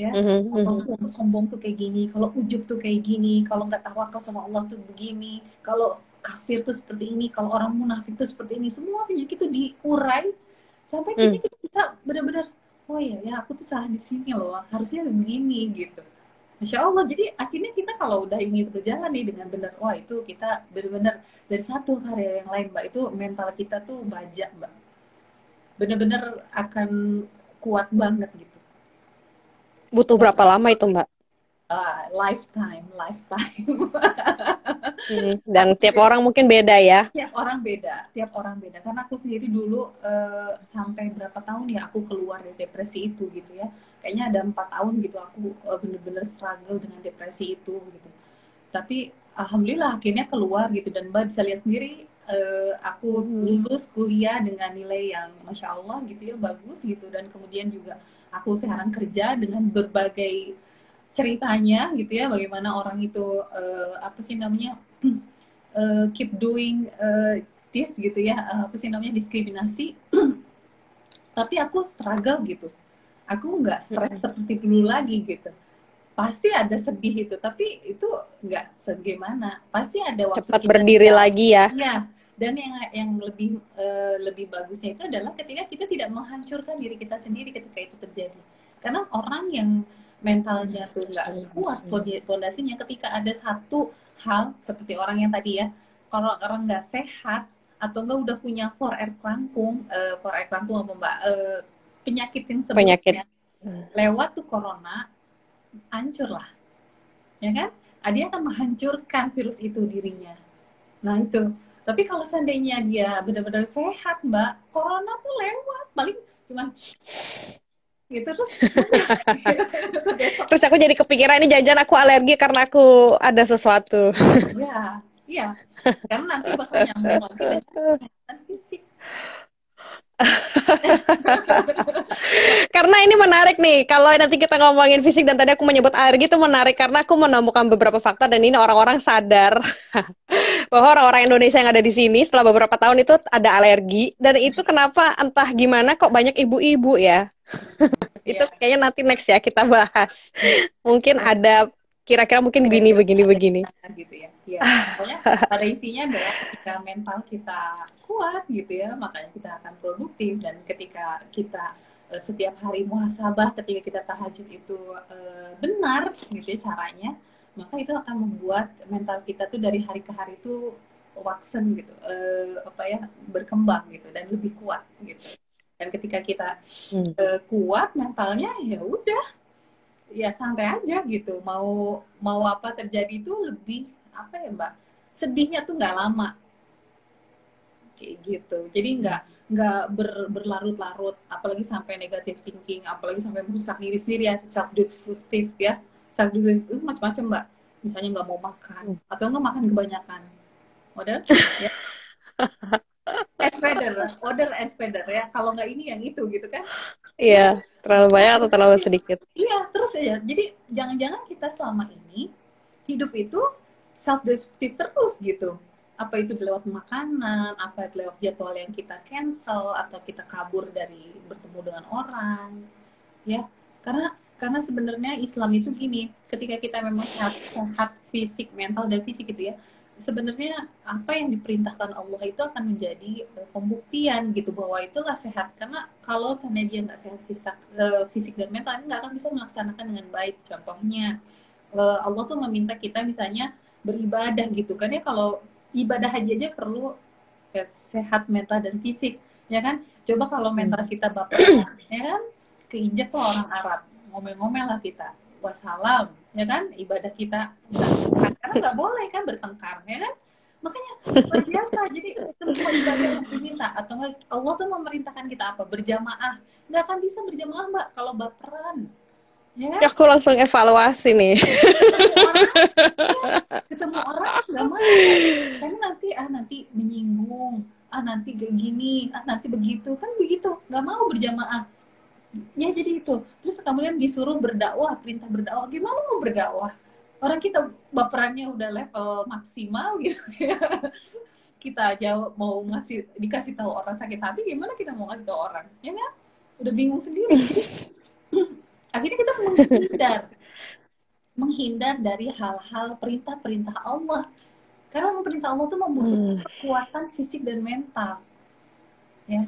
ya. Mm-hmm. kalau sombong, sombong tuh kayak gini kalau ujub tuh kayak gini kalau nggak tawakal sama Allah tuh begini kalau kafir tuh seperti ini kalau orang munafik tuh seperti ini semua penyakit itu diurai. Sampai mm. kita bisa benar-benar oh iya ya aku tuh salah di sini loh harusnya begini gitu. Masya Allah jadi akhirnya kita kalau udah ingin berjalan nih dengan benar wah itu kita benar-benar dari satu karya yang lain mbak itu mental kita tuh baja mbak. Benar-benar akan kuat banget gitu Butuh berapa lama itu, Mbak? Uh, lifetime, lifetime. hmm, dan tiap orang mungkin beda ya? Tiap orang beda, tiap orang beda. Karena aku sendiri dulu uh, sampai berapa tahun ya aku keluar dari depresi itu gitu ya. Kayaknya ada empat tahun gitu aku uh, bener-bener struggle dengan depresi itu gitu. Tapi alhamdulillah akhirnya keluar gitu dan mbak bisa lihat sendiri uh, aku hmm. lulus kuliah dengan nilai yang masya Allah gitu ya bagus gitu dan kemudian juga aku sekarang kerja dengan berbagai ceritanya gitu ya bagaimana orang itu uh, apa sih namanya uh, keep doing uh, this gitu ya uh, apa sih namanya diskriminasi. Tapi aku struggle gitu. Aku nggak stres seperti dulu lagi gitu. Pasti ada sedih itu tapi itu nggak segimana pasti ada waktu cepat berdiri lagi ya. Ya dan yang yang lebih uh, lebih bagusnya itu adalah ketika kita tidak menghancurkan diri kita sendiri ketika itu terjadi. Karena orang yang mentalnya tuh nggak kuat pondasinya ketika ada satu hal seperti orang yang tadi ya kalau orang nggak sehat atau enggak udah punya for air kerankung uh, for air apa mbak? Uh, penyakit yang sebelumnya penyakit. lewat tuh corona hancur lah ya kan? Dia akan menghancurkan virus itu dirinya. Nah itu tapi kalau seandainya dia benar-benar sehat, Mbak, corona tuh lewat, paling cuman gitu terus terus aku jadi kepikiran ini jajan aku alergi karena aku ada sesuatu. Iya iya. Karena nanti bakal nyambung lagi dengan fisik karena ini menarik nih, kalau nanti kita ngomongin fisik dan tadi aku menyebut alergi itu menarik karena aku menemukan beberapa fakta dan ini orang-orang sadar bahwa orang-orang Indonesia yang ada di sini setelah beberapa tahun itu ada alergi dan itu kenapa entah gimana kok banyak ibu-ibu ya. itu iya. kayaknya nanti next ya kita bahas. Mungkin ada kira-kira mungkin begini begini begini. Gitu ya. Ya, pada intinya adalah ketika mental kita kuat gitu ya, makanya kita akan produktif dan ketika kita uh, setiap hari muhasabah, ketika kita tahajud itu uh, benar gitu ya caranya, maka itu akan membuat mental kita tuh dari hari ke hari itu waksen gitu, uh, apa ya berkembang gitu dan lebih kuat gitu. Dan ketika kita hmm. uh, kuat mentalnya ya udah ya santai aja gitu. Mau mau apa terjadi itu lebih apa ya mbak? Sedihnya tuh nggak lama. Kayak gitu. Jadi nggak nggak ber, berlarut-larut apalagi sampai negatif thinking apalagi sampai merusak diri sendiri ya self destructive ya. Self destructive itu macam-macam mbak. Misalnya nggak mau makan hmm. atau nggak makan kebanyakan. Order ya feather order feather ya. Kalau nggak ini yang itu gitu kan. Iya terlalu banyak atau terlalu sedikit? Iya terus ya jadi jangan-jangan kita selama ini hidup itu self destructive terus gitu. Apa itu lewat makanan apa itu lewat jadwal yang kita cancel atau kita kabur dari bertemu dengan orang ya. Karena karena sebenarnya Islam itu gini ketika kita memang sehat, sehat fisik mental dan fisik itu ya sebenarnya apa yang diperintahkan Allah itu akan menjadi uh, pembuktian gitu bahwa itulah sehat. Karena kalau karena dia nggak sehat fisik, uh, fisik dan mental nggak akan bisa melaksanakan dengan baik. Contohnya uh, Allah tuh meminta kita misalnya beribadah gitu kan ya. Kalau ibadah haji aja perlu ya, sehat mental dan fisik ya kan? Coba kalau mental kita baper ya kan? Keinjek tuh orang Arab ngomel-ngomel lah kita. Wassalam ya kan? Ibadah kita karena nggak boleh kan bertengkar ya kan? Makanya luar biasa. Jadi semua ibadah yang diminta atau enggak Allah tuh memerintahkan kita apa? Berjamaah. Nggak akan bisa berjamaah mbak kalau baperan. Ya, kan? ya aku langsung evaluasi nih. Ketemu orang nggak mau karena nanti ah nanti menyinggung. Ah nanti kayak gini. Ah nanti begitu. Kan begitu. Nggak mau berjamaah. Ya jadi itu. Terus kemudian disuruh berdakwah perintah berdakwah. Gimana mau berdakwah orang kita baperannya udah level maksimal gitu ya. Kita aja mau ngasih dikasih tahu orang sakit hati gimana kita mau ngasih tahu orang? Ya kan udah bingung sendiri. Akhirnya kita menghindar. Menghindar dari hal-hal perintah-perintah Allah. Karena perintah Allah tuh membutuhkan hmm. kekuatan fisik dan mental. Ya.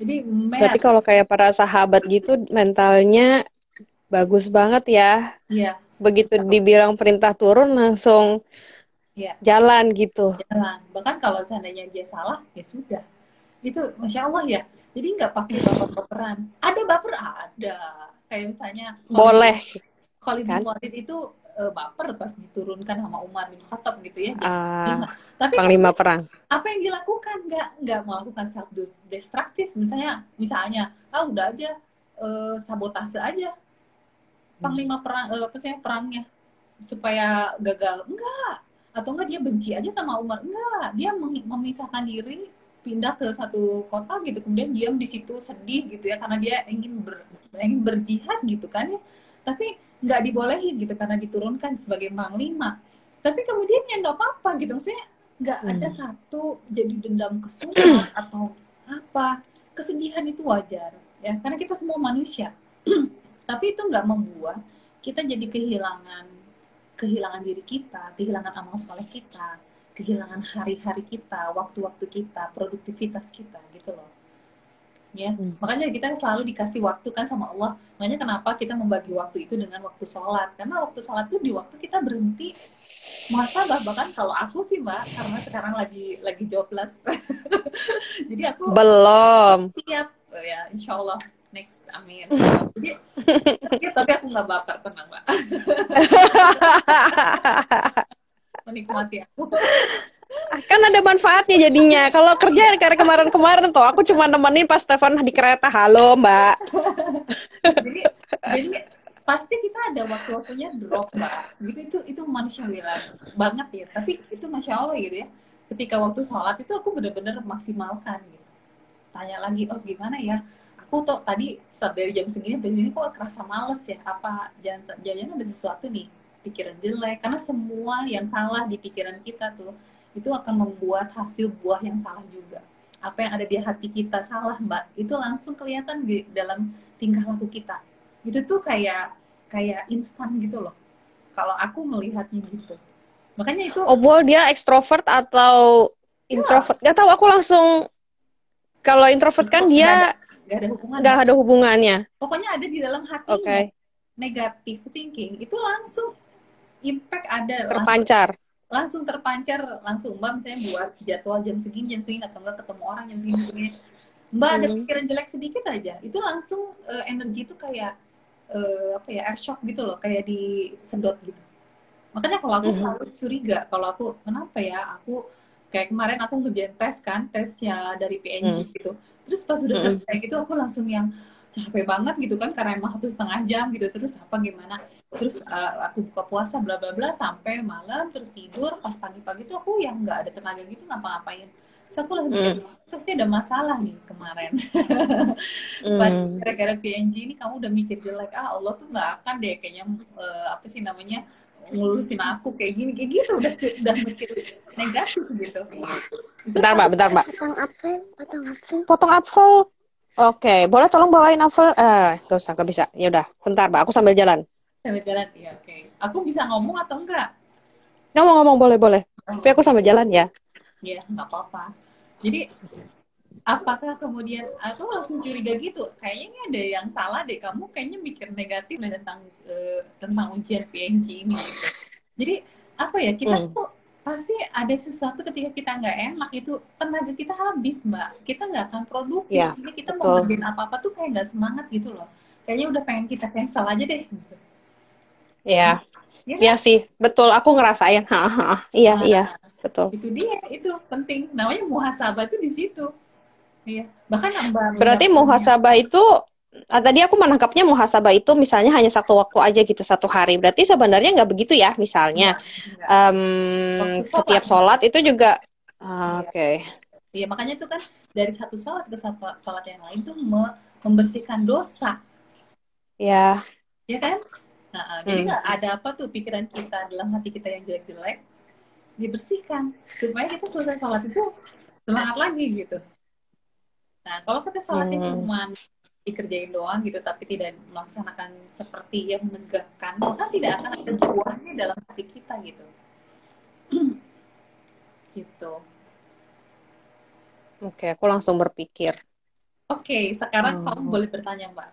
Jadi berarti kalau kayak para sahabat gitu mentalnya bagus banget ya. Iya begitu dibilang perintah turun langsung ya. jalan gitu. Jalan. Bahkan kalau seandainya dia salah ya sudah. Itu masya Allah ya. Jadi nggak pakai baper-baperan. Ada baper ada. Kayak misalnya. Boleh. Khalid kan? Walid itu uh, baper pas diturunkan sama Umar bin Khattab gitu ya. Uh, Tapi panglima perang. Apa yang dilakukan? Nggak nggak melakukan self destruktif. Misalnya misalnya ah udah aja uh, sabotase aja panglima perang uh, apa sih perangnya. Supaya gagal. Enggak. Atau enggak dia benci aja sama Umar. Enggak. Dia memisahkan diri pindah ke satu kota gitu. Kemudian diam di situ sedih gitu ya. Karena dia ingin ber, ingin berjihad gitu kan ya. Tapi nggak dibolehin gitu karena diturunkan sebagai panglima. Tapi kemudian ya nggak apa-apa gitu. Maksudnya nggak hmm. ada satu jadi dendam kesulitan atau apa. Kesedihan itu wajar ya. Karena kita semua manusia tapi itu nggak membuat kita jadi kehilangan kehilangan diri kita kehilangan amal soleh kita kehilangan hari-hari kita waktu-waktu kita produktivitas kita gitu loh. Ya hmm. makanya kita selalu dikasih waktu kan sama Allah. Makanya kenapa kita membagi waktu itu dengan waktu sholat? Karena waktu sholat itu di waktu kita berhenti masa bahkan kalau aku sih mbak karena sekarang lagi lagi jobless. Jadi aku belum. siap ya insya Allah next amin. Jadi tapi aku nggak baper tenang mbak. Menikmati aku. Kan ada manfaatnya jadinya. Kalau kerja kayak kemarin-kemarin tuh aku cuma nemenin pas Stefan di kereta. Halo mbak. Jadi jadi pasti kita ada waktu-waktunya drop mbak. Gitu itu itu manusiawi banget ya. Tapi itu masya allah gitu ya. Ketika waktu sholat itu aku bener-bener maksimalkan gitu. Tanya lagi oh gimana ya aku tuh tadi dari jam segini begini kok kerasa males ya apa jangan jangan ada sesuatu nih pikiran jelek. Karena semua yang salah di pikiran kita tuh itu akan membuat hasil buah yang salah juga. Apa yang ada di hati kita salah mbak itu langsung kelihatan di dalam tingkah laku kita. Itu tuh kayak kayak instan gitu loh kalau aku melihatnya gitu. Makanya itu oh dia ekstrovert atau iya. introvert? Ya. gak tahu aku langsung kalau introvert kan dia Gak ada hubungan. Gak ada hubungannya. Pokoknya ada di dalam hati. Oke. Okay. Negatif thinking itu langsung impact ada. Terpancar. Langsung, langsung terpancar langsung mbak misalnya buat jadwal jam segini jam segini atau enggak ketemu orang jam segini segini. Mbak hmm. ada pikiran jelek sedikit aja itu langsung uh, energi itu kayak uh, apa ya air shock gitu loh kayak disedot gitu. Makanya kalau aku hmm. selalu curiga kalau aku kenapa ya aku kayak kemarin aku ngerjain tes kan tesnya dari PNG hmm. gitu. Terus pas udah selesai gitu aku langsung yang capek banget gitu kan karena emang satu setengah jam gitu. Terus apa gimana? Terus uh, aku buka puasa bla bla bla sampai malam terus tidur. Pas pagi-pagi tuh aku yang nggak ada tenaga gitu ngapa-ngapain. Terus aku lagi mm. pasti ada masalah nih kemarin. Pas gara-gara PNG ini kamu udah mikir jelek ah Allah tuh nggak akan deh kayaknya uh, apa sih namanya ngurusin aku kayak gini kayak gitu udah udah mikir negatif gitu. Bentar mbak, bentar mbak. Potong apel, potong apel. Potong apel. Oke, boleh tolong bawain apel? Eh, gak usah, gak bisa. Ya udah, bentar mbak, aku sambil jalan. Sambil jalan, iya oke. Okay. Aku bisa ngomong atau enggak? Ngomong-ngomong boleh boleh. Oh. Tapi aku sambil jalan ya. Iya, nggak apa-apa. Jadi apakah kemudian aku langsung curiga gitu kayaknya ada yang salah deh kamu kayaknya mikir negatif deh tentang uh, tentang ujian PNG ini. Gitu. jadi apa ya kita hmm. tuh pasti ada sesuatu ketika kita nggak enak itu tenaga kita habis mbak. Kita nggak akan produktif. Ya, ini kita betul. mau ngerjain apa apa tuh kayak nggak semangat gitu loh. Kayaknya udah pengen kita cancel aja deh gitu. ya. Ya, ya sih betul. Aku ngerasain. Ha, ha. iya nah, iya. betul. Itu dia itu penting. Namanya muhasabah itu di situ Iya. Bahkan nambah. Berarti muhasabah itu ah, tadi aku menangkapnya muhasabah itu misalnya hanya satu waktu aja gitu satu hari. Berarti sebenarnya nggak begitu ya misalnya ya, um, setiap sholat itu juga uh, ya. oke. Okay. Iya makanya itu kan dari satu sholat ke satu sholat yang lain tuh membersihkan dosa. Ya. Ya kan? Nah, hmm. jadi nggak ada apa tuh pikiran kita dalam hati kita yang jelek-jelek dibersihkan supaya kita selesai sholat itu semangat lagi gitu. Nah, kalau kita sholatnya hmm. cuma dikerjain doang gitu, tapi tidak melaksanakan seperti yang menegakkan, maka tidak akan ada buahnya dalam hati kita gitu. gitu. Oke, aku langsung berpikir. Oke, sekarang hmm. kamu boleh bertanya, Mbak.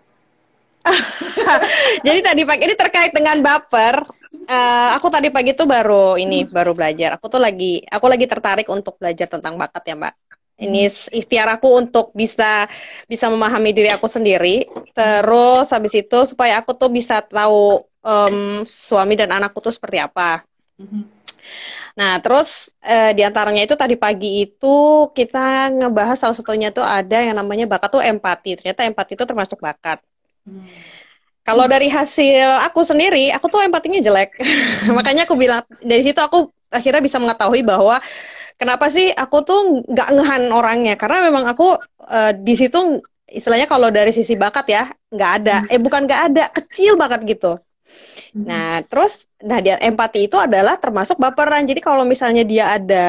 Jadi tadi pagi ini terkait dengan baper. Uh, aku tadi pagi tuh baru ini baru belajar. Aku tuh lagi aku lagi tertarik untuk belajar tentang bakat ya, Mbak ini ikhtiar aku untuk bisa bisa memahami diri aku sendiri terus habis itu supaya aku tuh bisa tahu um, suami dan anakku tuh seperti apa mm-hmm. nah terus eh, di antaranya itu tadi pagi itu kita ngebahas salah satunya tuh ada yang namanya bakat tuh empati ternyata empati itu termasuk bakat mm. Kalau dari hasil aku sendiri, aku tuh empatinya jelek. Makanya aku bilang dari situ aku akhirnya bisa mengetahui bahwa kenapa sih aku tuh nggak ngehan orangnya karena memang aku uh, di situ istilahnya kalau dari sisi bakat ya nggak ada hmm. eh bukan nggak ada kecil banget gitu hmm. nah terus nah dia empati itu adalah termasuk baperan jadi kalau misalnya dia ada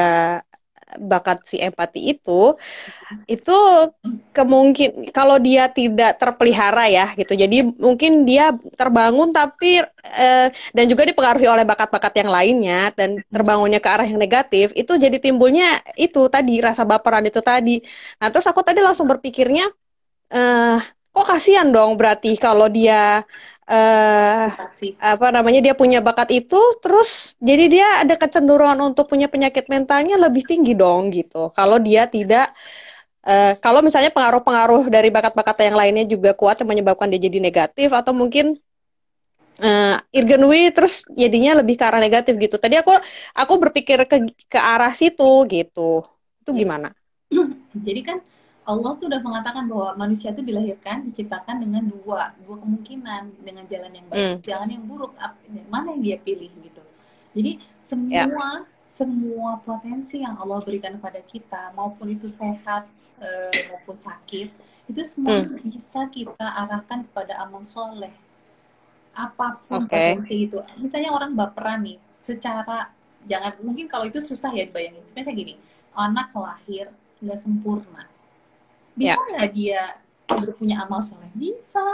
bakat si empati itu itu kemungkin kalau dia tidak terpelihara ya gitu. Jadi mungkin dia terbangun tapi eh, dan juga dipengaruhi oleh bakat-bakat yang lainnya dan terbangunnya ke arah yang negatif itu jadi timbulnya itu tadi rasa baperan itu tadi. Nah terus aku tadi langsung berpikirnya eh, kok kasihan dong berarti kalau dia uh, apa namanya dia punya bakat itu terus jadi dia ada kecenderungan untuk punya penyakit mentalnya lebih tinggi dong gitu. Kalau dia tidak uh, kalau misalnya pengaruh-pengaruh dari bakat-bakat yang lainnya juga kuat yang menyebabkan dia jadi negatif atau mungkin uh, Irgenwi terus jadinya lebih ke arah negatif gitu. Tadi aku aku berpikir ke ke arah situ gitu. Itu iya. gimana? Jadi kan Allah tuh udah mengatakan bahwa manusia itu dilahirkan diciptakan dengan dua dua kemungkinan dengan jalan yang baik, hmm. jalan yang buruk, mana yang dia pilih gitu. Jadi semua yeah. semua potensi yang Allah berikan kepada kita maupun itu sehat e, maupun sakit itu semua hmm. bisa kita arahkan kepada amal soleh apa pun okay. potensi itu. Misalnya orang baperan nih, secara jangan mungkin kalau itu susah ya dibayangin. Misalnya gini, anak lahir nggak sempurna bisa ya. nggak yeah. dia punya amal soleh bisa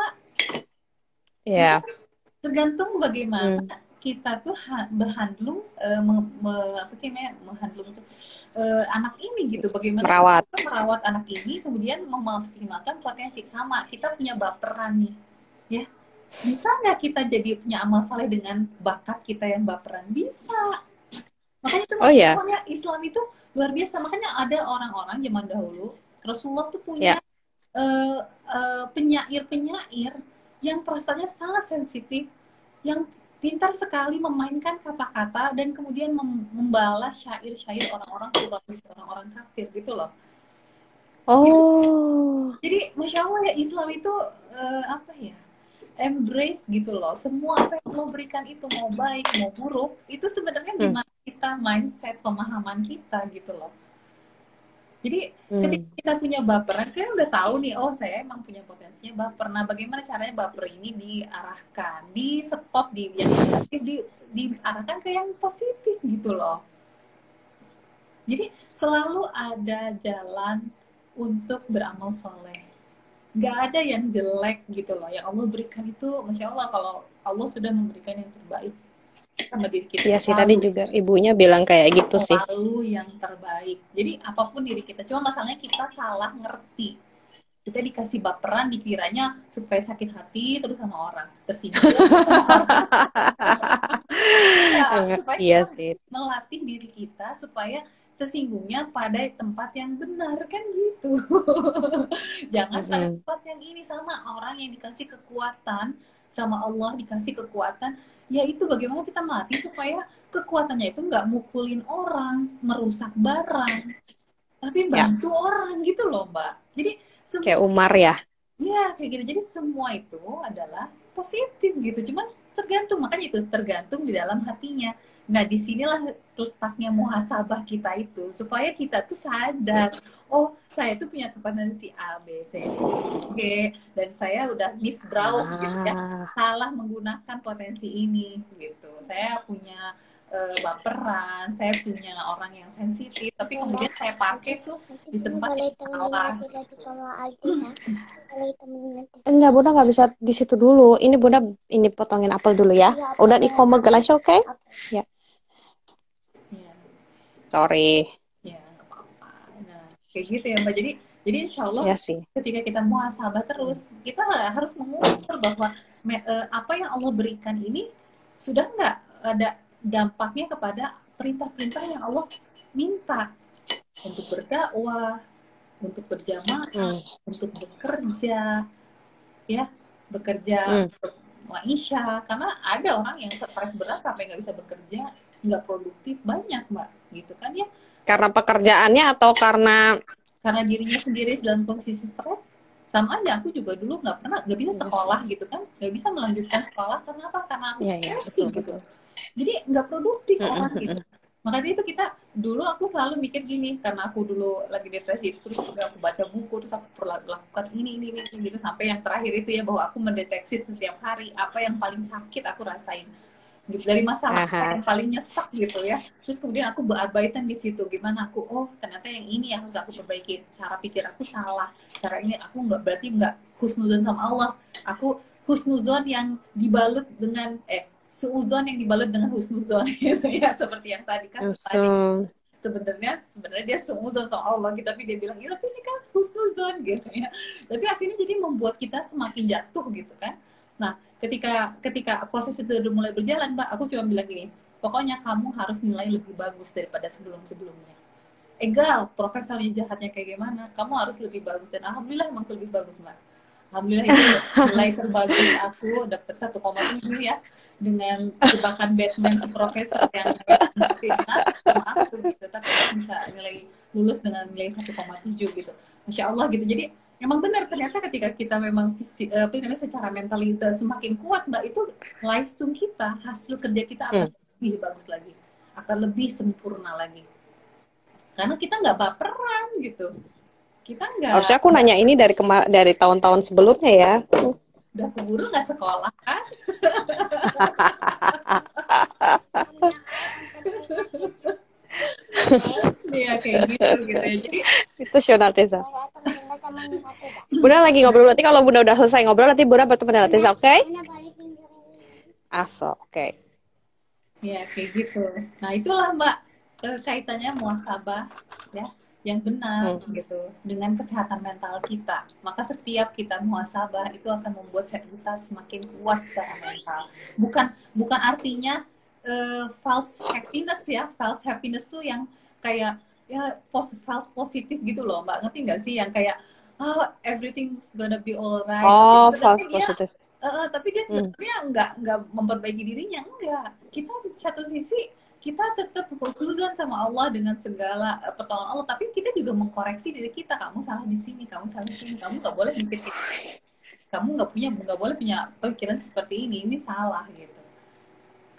ya yeah. tergantung bagaimana hmm. kita tuh berhandlung uh, me, me, apa sih namanya menghandlung tuh uh, anak ini gitu bagaimana merawat kita merawat anak ini kemudian memaksimalkan potensi sama kita punya baperan nih ya bisa nggak kita jadi punya amal soleh dengan bakat kita yang baperan bisa makanya itu oh, yeah. Islam itu luar biasa makanya ada orang-orang zaman dahulu Rasulullah tuh punya yeah. Ya. uh, uh, penyair-penyair yang perasaannya sangat sensitif, yang pintar sekali memainkan kata-kata dan kemudian mem membalas syair-syair orang-orang orang-orang kafir gitu loh. Oh. Jadi, jadi masya Allah ya Islam itu uh, apa ya? embrace gitu loh. Semua apa yang Allah berikan itu mau baik mau buruk itu sebenarnya hmm. gimana kita mindset pemahaman kita gitu loh. Jadi hmm. ketika kita punya baperan, kita udah tahu nih, oh saya emang punya potensinya baper. Nah, bagaimana caranya baper ini diarahkan, di stop di yang negatif, di diarahkan ke yang positif gitu loh. Jadi selalu ada jalan untuk beramal soleh. Gak ada yang jelek gitu loh. Yang Allah berikan itu, masya Allah kalau Allah sudah memberikan yang terbaik, sama diri kita Iya sih tadi juga ibunya bilang kayak gitu sih. selalu yang terbaik jadi apa pun diri kita cuma masalahnya kita salah ngerti kita dikasih baperan dikiranya supaya sakit hati terus sama orang tersinggung. Ya, supaya Iya sih. melatih diri kita supaya tersinggungnya pada tempat yang benar kan gitu jangan pada Mm-mm. tempat yang ini sama orang yang dikasih kekuatan sama Allah dikasih kekuatan ya itu bagaimana kita melatih supaya kekuatannya itu nggak mukulin orang merusak barang tapi Ya. bantu orang gitu loh mbak jadi semua Kayak Umar ya. Ya, kayak gitu. Jadi semua itu adalah positif gitu. Cuman tergantung, makanya itu tergantung di dalam hatinya. Nah, di sinilah letaknya muhasabah kita itu. Supaya kita tuh sadar, oh saya tuh punya kompetensi A, B, C, D, E, dan saya udah miss brown gitu ya. Ah, Salah menggunakan potensi ini gitu. Saya punya eh, baperan, saya punya orang yang sensitif, tapi kemudian saya pakai tuh di tempat yang salah. Enggak, Bunda nggak bisa di situ dulu. Ini Bunda ini potongin apel dulu ya. Udah di koma gelas oke? Ya, Sorry. ya nggak apa-apa. Nah, kayak gitu ya Mbak. Jadi, jadi insya Allah Ya sih. ketika kita muhasabah terus, kita harus mengukur bahwa me- eh, apa yang Allah berikan ini sudah nggak ada dampaknya kepada perintah-perintah yang Allah minta untuk berdakwah, untuk berjamaah, Hmm. untuk bekerja, ya bekerja Hmm. untuk maisha. Karena ada orang yang stres berat sampai nggak bisa bekerja, nggak produktif banyak mbak, gitu kan ya? Karena pekerjaannya atau karena karena dirinya sendiri dalam posisi stres sama aja aku juga dulu nggak pernah nggak bisa Iya sekolah gitu kan. Nggak bisa melanjutkan sekolah karena apa? Karena aku iya, stres betul, gitu. betul. jadi nggak produktif Mm, orang gitu. Makanya itu kita dulu aku selalu mikir gini karena aku dulu lagi depresi terus juga aku baca buku terus aku perlu lakukan ini ini ini gitu. Sampai yang terakhir itu ya bahwa aku mendeteksi setiap hari apa yang paling sakit aku rasain gitu dari masalah Aha. yang paling nyesek gitu ya. Terus kemudian aku bearbaitan di situ. Gimana aku oh ternyata yang ini yang harus aku perbaiki. Cara pikir aku salah. Cara ini aku nggak berarti nggak husnuzon sama Allah. Aku husnuzon yang dibalut dengan eh suuzon yang dibalut dengan husnuzon. Gitu ya seperti yang tadi kan tadi. Sebenarnya sebenarnya dia suuzon sama Allah gitu. Tapi dia bilang iya tapi ini kan husnuzon gitu ya. Tapi akhirnya jadi membuat kita semakin jatuh gitu kan nah ketika ketika proses itu udah mulai berjalan mbak aku cuma bilang gini pokoknya kamu harus nilai lebih bagus daripada sebelum sebelumnya egal profesornya jahatnya kayak gimana kamu harus lebih bagus. Dan alhamdulillah emang lebih bagus mbak. Alhamdulillah itu nilai terbagus aku dapat 1,7 ya dengan jebakan Batman si profesor yang sama aku gitu. Tapi bisa nilai lulus dengan nilai 1,7 gitu. Masya Allah gitu. Jadi emang benar ternyata ketika kita memang visi, eh, apa namanya secara mental itu semakin kuat mbak itu lifestyle kita hasil kerja kita akan lebih bagus lagi akan lebih sempurna lagi. Karena kita nggak baperan gitu. Kita nggak harusnya aku nanya ini dari kema- dari tahun-tahun sebelumnya ya. udah keburu nggak sekolah kan Iya kayak gitu gitu ya jadi Itu Shona Teza. Bunda lagi ngobrol nanti kalau Bunda udah selesai ngobrol nanti Bunda bertemu dengan Teza, oke? Aso, oke. ya kayak gitu nah itulah mbak kaitannya muasabah ya yang benar Hmm. gitu dengan kesehatan mental kita maka setiap kita muasabah itu akan membuat kita semakin kuat secara mental bukan bukan artinya eh, false happiness ya. False happiness tuh yang kayak ya pos false positif gitu loh. Mbak ngerti nggak sih? Yang kayak oh everything's gonna be alright. Oh, Gitu. Tapi false. Eh, eh, tapi dia Hmm. sebenarnya nggak nggak memperbaiki dirinya enggak. Kita di satu sisi kita tetap husnuzon sama Allah dengan segala eh, pertolongan Allah. Tapi kita juga mengkoreksi diri kita. Kamu salah di sini kamu salah di sini. Kamu nggak boleh mikir kamu nggak punya nggak boleh punya pikiran seperti ini. Ini salah gitu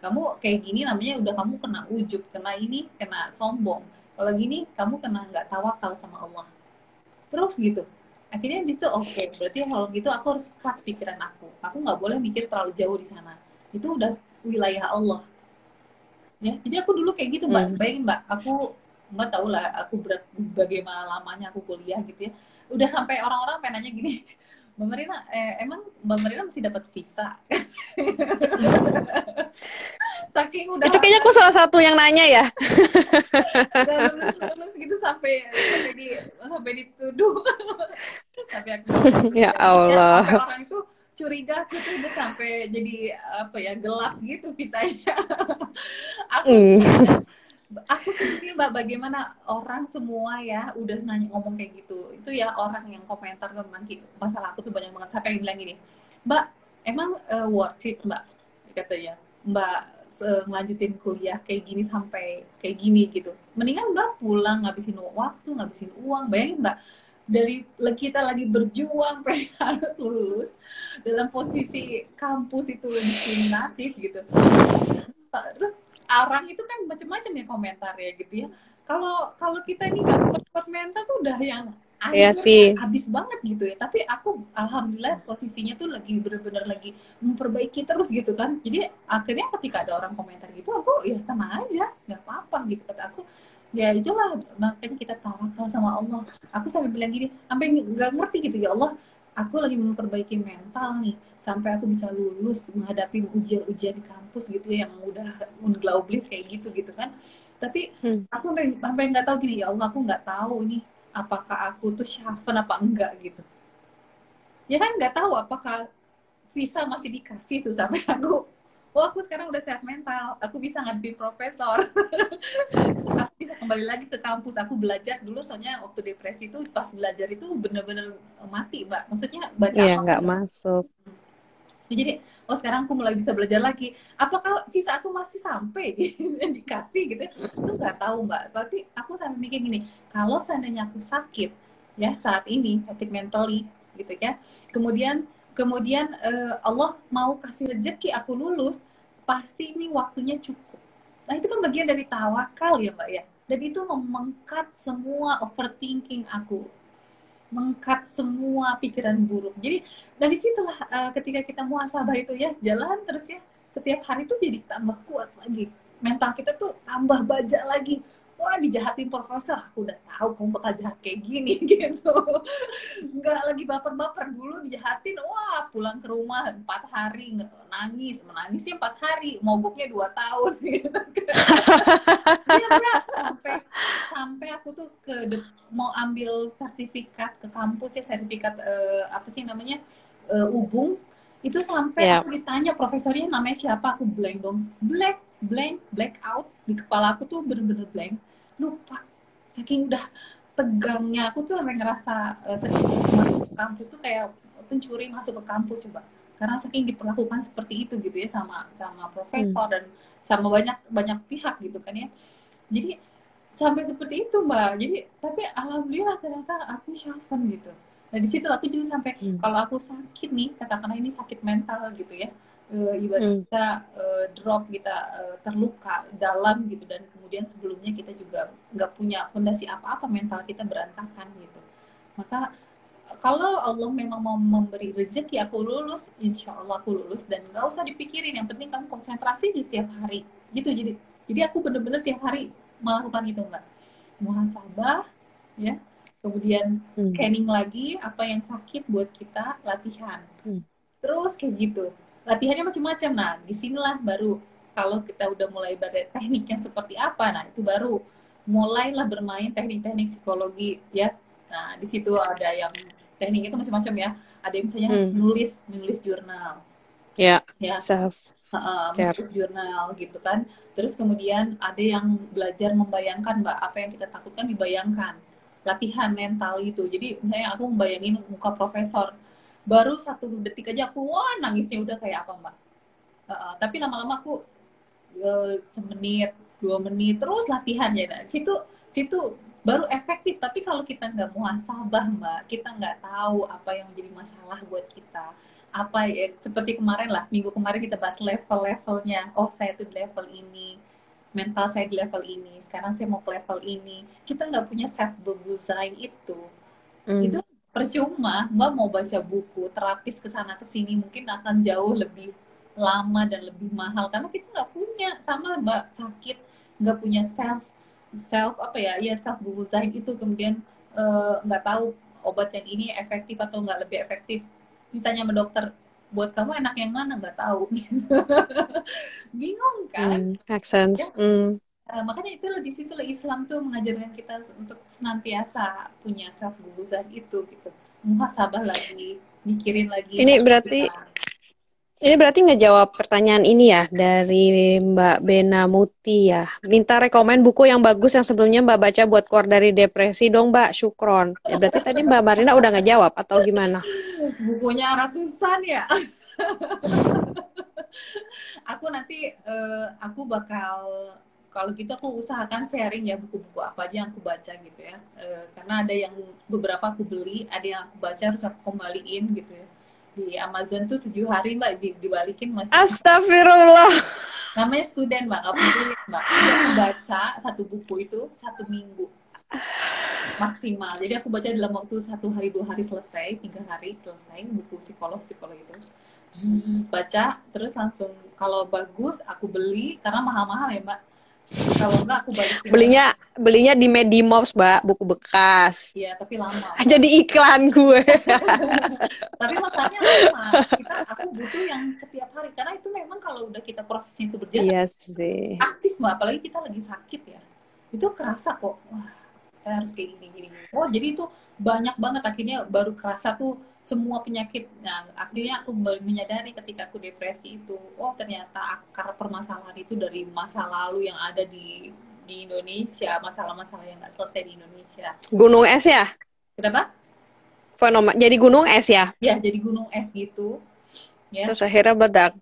kamu kayak gini namanya udah kamu kena ujub kena ini kena sombong. Kalau gini kamu kena nggak tawakal sama Allah. Terus gitu. Akhirnya di situ oke berarti kalau gitu aku harus cut pikiran aku. Aku nggak boleh mikir terlalu jauh di sana. Itu udah wilayah Allah. Ya jadi aku dulu kayak gitu mbak. Hmm. bayangin mbak aku mbak tahu lah aku berat bagaimana lamanya aku kuliah gitu ya. Udah sampai orang-orang pengen nanya gini Mbak Marina, eh, emang Mbak Marina masih dapat visa? saking udah itu kayaknya aku salah satu yang nanya ya udah lulus lulus gitu sampai sampai di sampai dituduh tapi aku ya Allah sampai orang itu curiga aku tuh udah sampai jadi apa ya gelap gitu pisahnya aku Hmm. Aku sendiri mbak bagaimana orang semua ya udah nanya ngomong kayak gitu. Itu ya orang yang komentar tentang masalah aku tuh banyak banget. Sampai yang bilang gini mbak emang eh, worth it mbak? Katanya mbak ngelanjutin kuliah kayak gini sampai kayak gini gitu. Mendingan mbak pulang ngabisin waktu ngabisin uang. Bayangin mbak dari kita lagi berjuang pengen lulus dalam posisi kampus itu diskriminatif gitu. Terus orang itu kan macam-macam ya komentar ya gitu ya. Kalau kalau kita ini nggak kuat-kuat mental tuh udah yang Iya akhirnya sih. habis banget gitu ya. Tapi aku alhamdulillah posisinya tuh lagi bener-bener lagi memperbaiki terus gitu kan. Jadi akhirnya ketika ada orang komentar gitu aku ya sama aja nggak apa-apa gitu. Kata aku ya itulah makanya kita tawakal sama Allah. Aku sampai bilang gini sampai nggak ngerti gitu ya Allah aku lagi memperbaiki mental nih sampai aku bisa lulus menghadapi ujian-ujian di kampus gitu ya, yang udah unglaublich kayak gitu gitu kan tapi Hmm. aku sampai sampai nggak tahu gini ya Allah aku nggak tahu ini apakah aku tuh syafen apa enggak gitu ya kan nggak tahu apakah visa masih dikasih tuh sampai aku oh aku sekarang udah sehat mental. Aku bisa ngadepin profesor. Aku bisa kembali lagi ke kampus. Aku belajar dulu soalnya waktu depresi itu pas belajar itu bener-bener mati mbak. Maksudnya baca Iya, nggak gitu. masuk. jadi oh sekarang aku mulai bisa belajar lagi. Apakah visa aku masih sampai dikasih gitu itu nggak tahu mbak. Tapi aku sampai mikir gini kalau seandainya aku sakit ya saat ini sakit mentally gitu ya. Kemudian kemudian eh, Allah mau kasih rezeki aku lulus pasti ini waktunya cukup. Nah itu kan bagian dari tawakal ya mbak ya. Dan itu memengkat semua overthinking aku. Mengkat semua pikiran buruk. Jadi dari situlah eh, ketika kita muasabah itu ya jalan terus ya. Setiap hari tuh jadi tambah kuat lagi. Mental kita tuh tambah baja lagi wah dijahatin profesor. Aku udah tahu kamu bakal jahat kayak gini gitu. Nggak lagi baper-baper. Dulu dijahatin wah pulang ke rumah empat hari nangis. Menangisnya empat hari mogoknya dua tahun gitu kan. Iya, Mbak. sampai sampai aku tuh ke mau ambil sertifikat ke kampus ya sertifikat eh, apa sih namanya eh, ubung. Itu sampai Iya. aku ditanya profesornya namanya siapa? Aku blank dong. Blank blank black out di kepala aku tuh bener-bener blank. Lupa. Saking udah tegangnya aku tuh sampai ngerasa sedikit masuk ke kampus tuh kayak pencuri masuk ke kampus coba. Karena saking diperlakukan seperti itu gitu ya sama sama profesor dan sama banyak banyak pihak gitu kan ya. Jadi sampai seperti itu mbak. Jadi tapi alhamdulillah ternyata aku syafen gitu. Nah di situ aku juga sampai Hmm. kalau aku sakit nih katakanlah ini sakit mental gitu ya eh, ibarat Hmm. kita eh, drop kita eh, terluka dalam gitu. Dan kemudian sebelumnya kita juga nggak punya fondasi apa-apa mental kita berantakan gitu. Maka kalau Allah memang mau memberi rezeki aku lulus insya Allah aku lulus. Dan nggak usah dipikirin yang penting kamu konsentrasi di tiap hari. Gitu jadi jadi aku bener-bener tiap hari melakukan itu mbak. Muhasabah ya. Kemudian Hmm. scanning lagi apa yang sakit buat kita latihan. Hmm. terus kayak gitu latihannya macam-macam nah di sinilah baru kalau kita udah mulai pada tekniknya seperti apa nah itu baru mulailah bermain teknik-teknik psikologi ya nah di situ ada yang teknik itu macam-macam ya ada yang misalnya Hmm. nulis nulis jurnal Ya, ya self. menulis jurnal gitu kan. Terus kemudian ada yang belajar membayangkan mbak apa yang kita takutkan dibayangkan. Latihan mental gitu. Jadi misalnya aku membayangin muka profesor. Baru satu detik aja aku wah nangisnya udah kayak apa mbak. Uh, tapi lama-lama aku uh, semenit dua menit terus latihan ya. Nah, situ situ baru efektif. Tapi kalau kita nggak muhasabah mbak, kita nggak tahu apa yang menjadi masalah buat kita apa ya seperti kemarin lah minggu kemarin kita bahas level-levelnya oh saya tuh di level ini mental saya di level ini sekarang saya mau ke level ini kita nggak punya self design itu Hmm. itu percuma mbak mau baca buku terapis ke sana ke sini mungkin akan jauh lebih lama dan lebih mahal. Karena kita nggak punya sama mbak sakit nggak punya self self apa ya ya self design itu kemudian eh, nggak tahu obat yang ini efektif atau nggak lebih efektif. Ditanya sama dokter buat kamu enak yang mana? Nggak tahu. Bingung kan? Hmm, make sense. Ya? hmm. Uh, makanya itu di situ Islam tuh mengajarkan kita untuk senantiasa punya self itu gitu. Muhasabah lagi mikirin lagi ini berarti kita. ini berarti ngejawab pertanyaan ini ya dari Mbak Bena Muti ya. Minta rekomen buku yang bagus yang sebelumnya Mbak baca buat keluar dari depresi dong Mbak Syukron. Ya berarti tadi Mbak Marina udah ngejawab atau gimana? Bukunya ratusan ya. Aku nanti uh, aku bakal kalau gitu aku usahakan sharing ya buku-buku apa aja yang aku baca gitu ya. E, karena ada yang beberapa aku beli ada yang aku baca harus aku kembaliin gitu ya. Di Amazon tuh tujuh hari mbak di, dibalikin masih. Astagfirullah. Namanya student mbak nggak peduli mbak. Aku baca satu buku itu satu minggu. Maksimal. Jadi aku baca dalam waktu satu hari dua hari selesai tiga hari selesai buku psikolog psikolog itu. Baca terus langsung. Kalau bagus aku beli karena mahal-mahal ya mbak kalau enggak aku balik belinya belinya di Medimobs mbak buku bekas. Iya tapi lama. Jadi iklan gue. Tapi masalahnya lama. Kita aku butuh yang setiap hari. Karena itu memang kalau udah kita prosesnya itu berjalan iya sih. aktif mbak. Apalagi kita lagi sakit ya. Itu kerasa kok. Wah saya harus kayak gini gini. Oh jadi itu banyak banget. Akhirnya baru kerasa tuh semua penyakit. Nah, akhirnya aku menyadari ketika aku depresi itu, oh ternyata akar permasalahan itu dari masa lalu yang ada di di Indonesia, masalah-masalah yang nggak selesai di Indonesia. Gunung es ya? Kenapa? Fenomen jadi gunung es ya? Ya, jadi gunung es gitu. Ya. Terus akhirnya bedak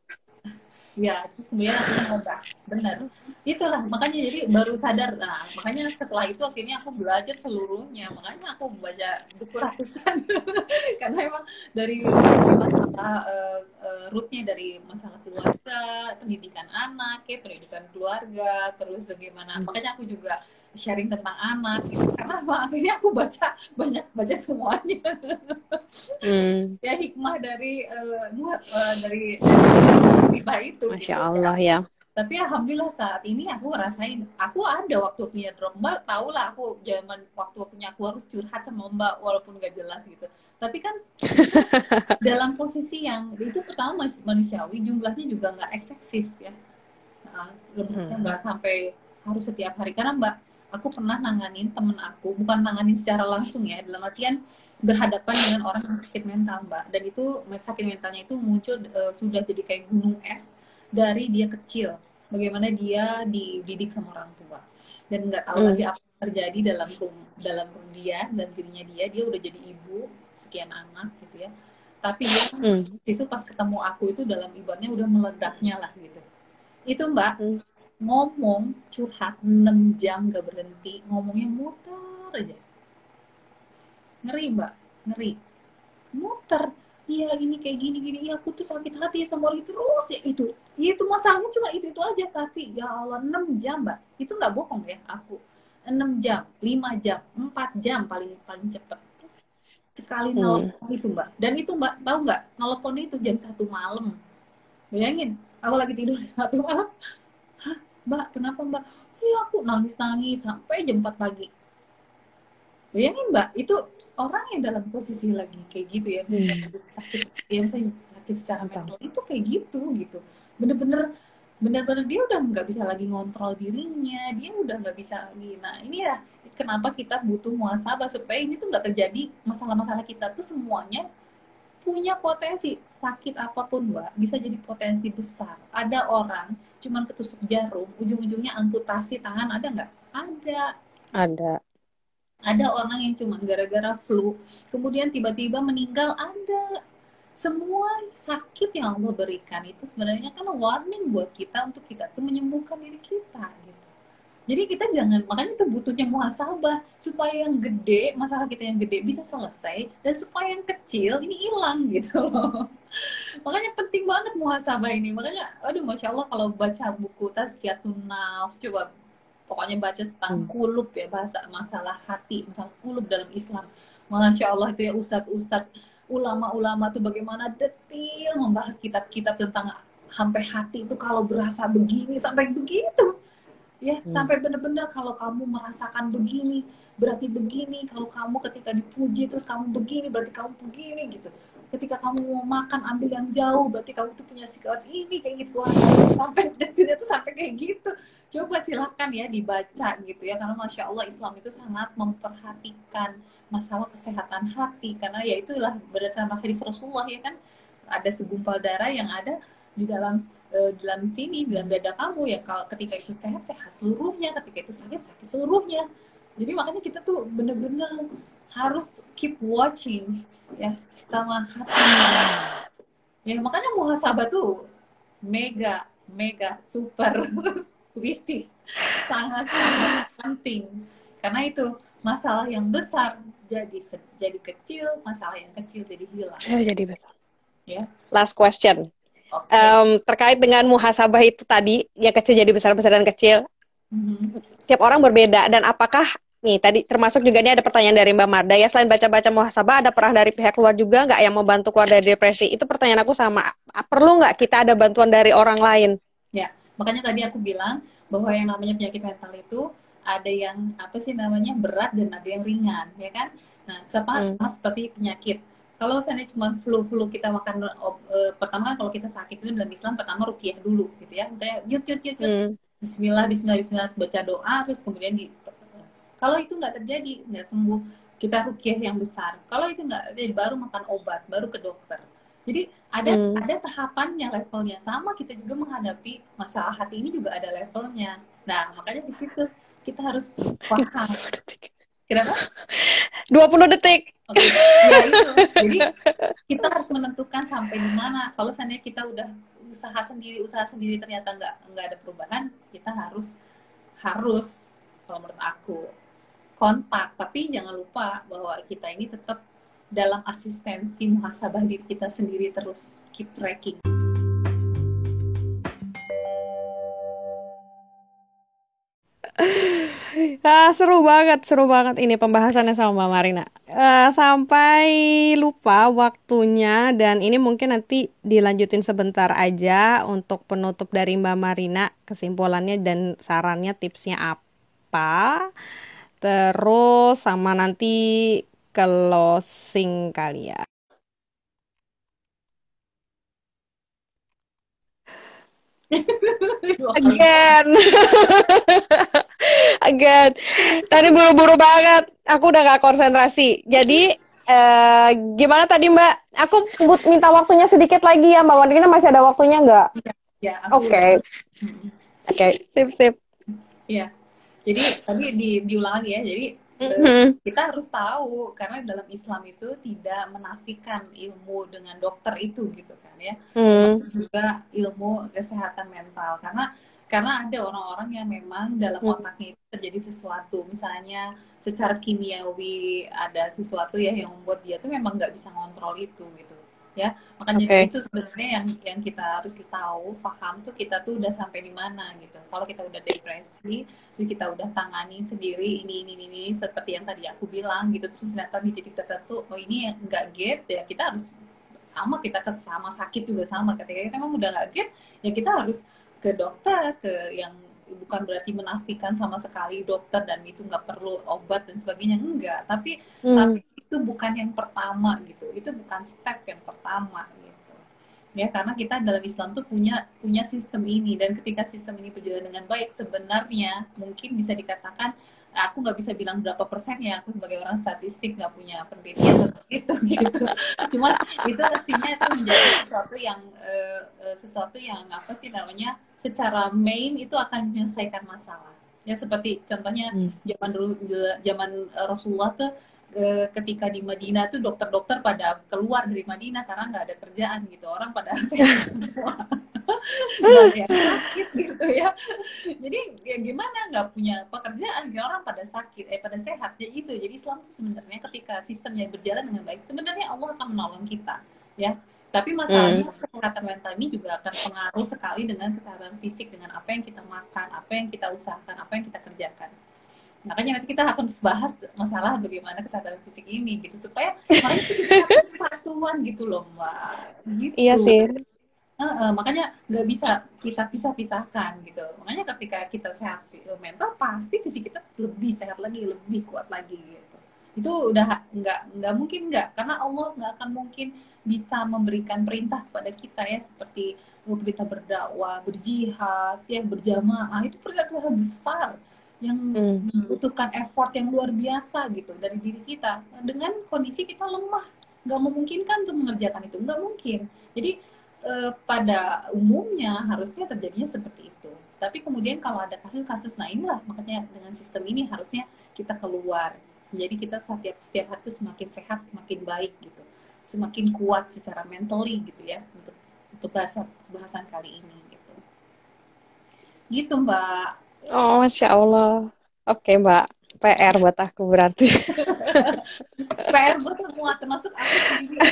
ya terus kemudian aku ngobrol benar itulah makanya jadi baru sadar. Nah makanya setelah itu akhirnya aku belajar seluruhnya. Makanya aku baca buku ratusan. Karena emang dari masalah uh, uh, rootnya dari masalah keluarga pendidikan anak ya pendidikan keluarga terus bagaimana. Makanya aku juga sharing tentang anak gitu. Karena apa? Akhirnya aku baca banyak baca semuanya. Hmm. ya hikmah dari uh, uh, dari musibah itu masya gitu, Allah ya. tapi alhamdulillah saat ini aku ngerasain aku ada waktu waktunya drop mbak tau lah aku zaman waktu waktunya aku harus curhat sama mbak walaupun gak jelas gitu. Tapi kan dalam posisi yang itu pertama manusiawi jumlahnya juga nggak eksesif ya. Nah, hmm. nggak sampai harus setiap hari. Karena mbak aku pernah nanganin temen aku bukan nanganin secara langsung ya dalam artian berhadapan dengan orang yang sakit mental mbak. Dan itu sakit mentalnya itu muncul uh, sudah jadi kayak gunung es dari dia kecil. Bagaimana dia dididik sama orang tua. Dan nggak tahu hmm. lagi apa yang terjadi dalam room dalam room dia dan dirinya dia. Dia udah jadi ibu sekian anak gitu ya. Tapi dia hmm. itu pas ketemu aku itu dalam ibaratnya udah meledaknya lah gitu. Itu mbak. Hmm ngomong curhat 6 jam gak berhenti ngomongnya muter aja. Ngeri mbak. Ngeri. Muter. Iya ini kayak gini gini. Iya aku tuh sakit hati sama orang terus ya itu. Ya, itu masalahnya cuma itu itu aja. Tapi ya Allah 6 jam mbak. Itu nggak bohong ya aku. 6 jam 5 jam 4 jam paling paling cepet. Sekali hmm. nelfon itu mbak. Dan itu mbak tahu nggak? Nelfon itu jam satu malam. Bayangin aku lagi tidur satu malam mbak kenapa mbak? Iya aku nangis nangis sampai jam 4 pagi. Bayangin mbak itu orang yang dalam posisi lagi kayak gitu ya. Hmm. sakit ya misalnya sakit secara mental itu kayak gitu gitu. Bener-bener bener-bener dia udah nggak bisa lagi ngontrol dirinya dia udah nggak bisa lagi. Nah ini ya kenapa kita butuh muasabah supaya ini tuh nggak terjadi masalah-masalah kita tuh semuanya punya potensi sakit apa pun mbak bisa jadi potensi besar. Ada orang cuman ketusuk jarum ujung-ujungnya amputasi tangan ada nggak? Ada. Ada. Ada orang yang cuma gara-gara flu kemudian tiba-tiba meninggal ada. Semua sakit yang Allah berikan itu sebenarnya kan warning buat kita untuk kita tuh menyembuhkan diri kita gitu jadi kita jangan makanya itu butuhnya muhasabah supaya yang gede masalah kita yang gede bisa selesai dan supaya yang kecil ini hilang gitu loh. makanya penting banget muhasabah ini. Makanya aduh masya Allah kalau baca buku Tazkiyatun Nafs coba pokoknya baca tentang hmm. kulub ya bahasa masalah hati, masalah kulub dalam Islam. Masya Allah itu ya ustadz-ustadz ulama-ulama tuh bagaimana detail membahas kitab-kitab tentang sampai hati itu kalau berasa begini sampai begitu ya hmm. sampai benar-benar kalau kamu merasakan begini berarti begini. Kalau kamu ketika dipuji terus kamu begini berarti kamu begini gitu. Ketika kamu mau makan ambil yang jauh berarti kamu tuh punya sikap ini kayak gitu Wah, sampai dia tuh sampai kayak gitu. Coba silakan ya dibaca gitu ya. Karena masya Allah Islam itu sangat memperhatikan masalah kesehatan hati. Karena ya itulah berdasarkan hadis Rasulullah ya kan ada segumpal darah yang ada di dalam uh, dalam sini dalam dada kamu ya kalau ketika itu sehat sehat seluruhnya ketika itu sakit sakit seluruhnya. Jadi makanya kita tuh bener-bener harus keep watching ya sama hatinya ya makanya muhasabah tuh mega mega super witty sangat sangat penting. Karena itu masalah yang besar jadi jadi kecil masalah yang kecil jadi hilang. Jadi besar. Ya. Last question okay. um, terkait dengan muhasabah itu tadi ya kecil jadi besar besar dan kecil mm-hmm. tiap orang berbeda dan apakah Nih, tadi termasuk juga ini ada pertanyaan dari Mbak Marda ya. Selain baca-baca muhasabah, ada peran dari pihak luar juga nggak yang membantu keluar dari depresi? Itu pertanyaan aku sama. Perlu nggak kita ada bantuan dari orang lain? Ya, makanya tadi aku bilang bahwa yang namanya penyakit mental itu ada yang apa sih namanya berat dan ada yang ringan, ya kan? Nah, sama, hmm. sama seperti penyakit. Kalau misalnya cuma flu-flu kita makan e, pertama kalau kita sakit itu dalam Islam pertama rukiah dulu gitu ya. Misalnya yut yut yut, yut. Hmm. Bismillah, Bismillah, Bismillah, baca doa, terus kemudian di kalau itu nggak terjadi, nggak sembuh, kita rukiah yang besar. Kalau itu nggak terjadi, baru makan obat, baru ke dokter. Jadi ada hmm. ada tahapannya, levelnya. Sama kita juga menghadapi masalah hati ini juga ada levelnya. Nah, makanya di situ kita harus paham. Kenapa? 20 detik. Oke, ya itu. Jadi kita harus menentukan sampai di mana. Kalau seandainya kita udah usaha sendiri, usaha sendiri ternyata nggak nggak ada perubahan, kita harus harus kalau menurut aku kontak tapi jangan lupa bahwa kita ini tetap dalam asistensi muhasabah diri kita sendiri terus keep tracking Ah, seru banget, seru banget ini pembahasannya sama Mbak Marina. Uh, sampai lupa waktunya dan ini mungkin nanti dilanjutin sebentar aja untuk penutup dari Mbak Marina kesimpulannya dan sarannya tipsnya apa. Terus sama nanti closing kali ya. Again. Again. Tadi buru-buru banget. Aku udah gak konsentrasi. Jadi eh, gimana tadi Mbak? Aku minta waktunya sedikit lagi ya Mbak Wandina masih ada waktunya nggak? Ya, Oke. Oke, sip sip. Iya. Jadi tadi di, diulang lagi ya. Jadi mm-hmm. kita harus tahu karena dalam Islam itu tidak menafikan ilmu dengan dokter itu gitu kan ya. Mm. Juga ilmu kesehatan mental karena karena ada orang-orang yang memang dalam mm. otaknya itu terjadi sesuatu misalnya secara kimiawi ada sesuatu ya yang membuat dia tuh memang nggak bisa ngontrol itu gitu ya makanya okay. itu sebenarnya yang yang kita harus tahu paham tuh kita tuh udah sampai di mana gitu kalau kita udah depresi terus kita udah tangani sendiri ini ini ini seperti yang tadi aku bilang gitu terus ternyata di titik tertentu oh ini nggak get ya kita harus sama kita ke sama sakit juga sama ketika kita memang udah nggak get ya kita harus ke dokter ke yang bukan berarti menafikan sama sekali dokter dan itu nggak perlu obat dan sebagainya enggak tapi hmm. tapi itu bukan yang pertama gitu. Itu bukan step yang pertama gitu. Ya karena kita dalam Islam tuh punya punya sistem ini. Dan ketika sistem ini berjalan dengan baik sebenarnya mungkin bisa dikatakan aku nggak bisa bilang berapa persen ya. Aku sebagai orang statistik nggak punya penelitian itu gitu. Cuma itu pastinya itu menjadi sesuatu yang uh, uh, sesuatu yang apa sih namanya secara main itu akan menyelesaikan masalah. Ya seperti contohnya hmm. zaman dulu zaman Rasulullah tuh ketika di Madinah tuh dokter-dokter pada keluar dari Madinah karena nggak ada kerjaan gitu. Orang pada sehat semua nggak ada yang sakit gitu ya. Jadi ya gimana nggak punya pekerjaan? Ya orang pada sakit eh pada sehat. Ya itu. Jadi Islam tuh sebenarnya ketika sistemnya berjalan dengan baik sebenarnya Allah akan menolong kita ya. Tapi masalahnya hmm. kesehatan mental ini juga akan pengaruh sekali dengan kesehatan fisik dengan apa yang kita makan apa yang kita usahakan apa yang kita kerjakan makanya nanti kita akan bahas masalah bagaimana kesehatan fisik ini gitu. Supaya satuan gitu loh mbak. Gitu. iya sih. Uh, uh, makanya nggak bisa kita pisah-pisahkan gitu. Makanya ketika kita sehat mental pasti fisik kita lebih sehat lagi lebih kuat lagi gitu. Itu udah nggak nggak mungkin nggak karena Allah nggak akan mungkin bisa memberikan perintah kepada kita ya. Seperti oh, berita berdakwah, berjihad, ya berjamaah itu perintah besar yang hmm. membutuhkan effort yang luar biasa gitu dari diri kita. Dengan kondisi kita lemah nggak memungkinkan untuk mengerjakan itu nggak mungkin. Jadi eh, pada umumnya harusnya terjadinya seperti itu. Tapi kemudian kalau ada kasus-kasus nah inilah makanya dengan sistem ini harusnya kita keluar. Jadi kita setiap setiap hari itu semakin sehat semakin baik gitu. Semakin kuat secara mentally gitu ya untuk untuk bahasa bahasan kali ini gitu. Gitu mbak Oh, Masya Allah. Oke, Mbak. PR buat aku berarti. PR buat semua, termasuk aku sendiri.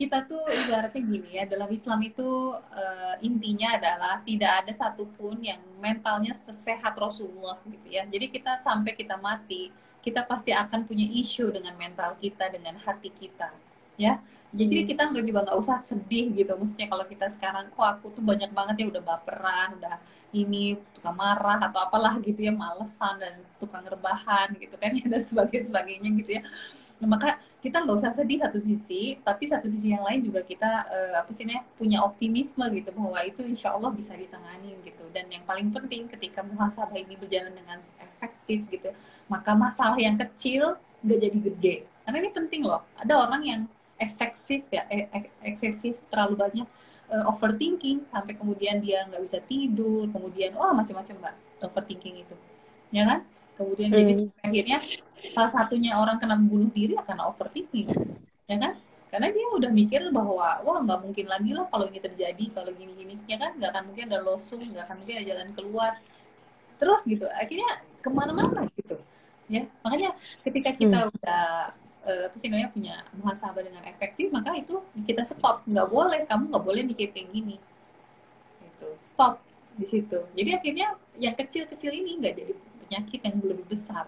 Kita tuh ibaratnya gini ya, dalam Islam itu uh, intinya adalah tidak ada satupun yang mentalnya sesehat Rasulullah gitu ya. Jadi kita sampai kita mati, kita pasti akan punya isu dengan mental kita, dengan hati kita, ya. Jadi hmm. kita nggak juga nggak usah sedih gitu. Maksudnya kalau kita sekarang, kok aku tuh banyak banget ya udah baperan, udah ini tukang marah atau apalah gitu ya malesan dan tukang rebahan gitu kan ya dan sebagainya sebagainya gitu ya. Nah, maka kita nggak usah sedih satu sisi tapi satu sisi yang lain juga kita uh, apa sih punya optimisme gitu bahwa itu insya Allah bisa ditangani gitu. Dan yang paling penting ketika muhasabah ini berjalan dengan efektif gitu maka masalah yang kecil nggak jadi gede. Karena ini penting loh. Ada orang yang eksesif ya eksesif terlalu banyak uh, overthinking sampai kemudian dia nggak bisa tidur kemudian wah macam-macam mbak overthinking itu. Ya kan? Kemudian hmm. jadi akhirnya salah satunya orang kena bunuh diri karena overthinking ya kan? Karena dia udah mikir bahwa wah nggak mungkin lagi lah kalau ini terjadi kalau gini-gini ya kan? Nggak akan mungkin ada losung nggak akan mungkin ada jalan keluar. Terus gitu akhirnya ke mana-mana gitu ya. Makanya ketika kita hmm. udah apa sih namanya punya muhasabah dengan efektif maka itu kita stop. Nggak boleh kamu nggak boleh mikir kayak gini. Itu stop di situ. Jadi akhirnya yang kecil-kecil ini nggak jadi penyakit yang lebih besar.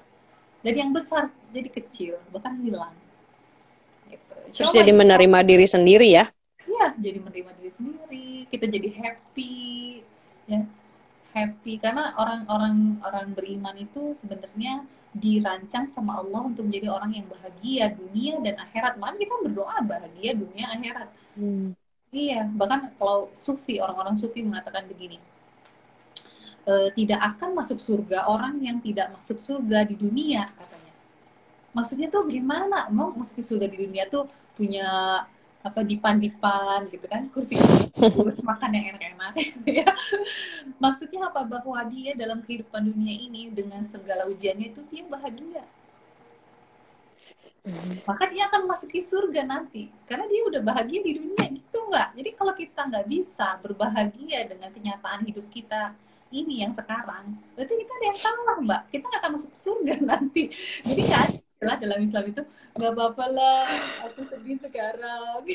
Dan yang besar jadi kecil bahkan hilang. Gitu. terus Coba jadi menerima diri sendiri ya? Iya, jadi menerima diri sendiri. Kita jadi happy. Ya happy. Karena orang-orang orang beriman itu sebenarnya dirancang sama Allah untuk menjadi orang yang bahagia dunia dan akhirat. Malah kita berdoa bahagia dunia akhirat. Hmm. Iya, bahkan kalau sufi orang-orang sufi mengatakan begini, e, tidak akan masuk surga orang yang tidak masuk surga di dunia katanya. Maksudnya tuh gimana? Mau masuk surga di dunia tuh punya apa dipan-dipan gitu kan kursi kursi makan yang enak-enak. Ya. Maksudnya apa? Bahwa dia dalam kehidupan dunia ini dengan segala ujiannya itu dia bahagia. Maka dia akan masuki surga nanti. Karena dia udah bahagia di dunia gitu mbak jadi kalau kita nggak bisa berbahagia dengan kenyataan hidup kita ini yang sekarang berarti kita ada yang salah mbak. Kita nggak akan masuk surga nanti. Jadi kan istilah dalam Islam itu nggak apa-apa lah aku sedih sekarang.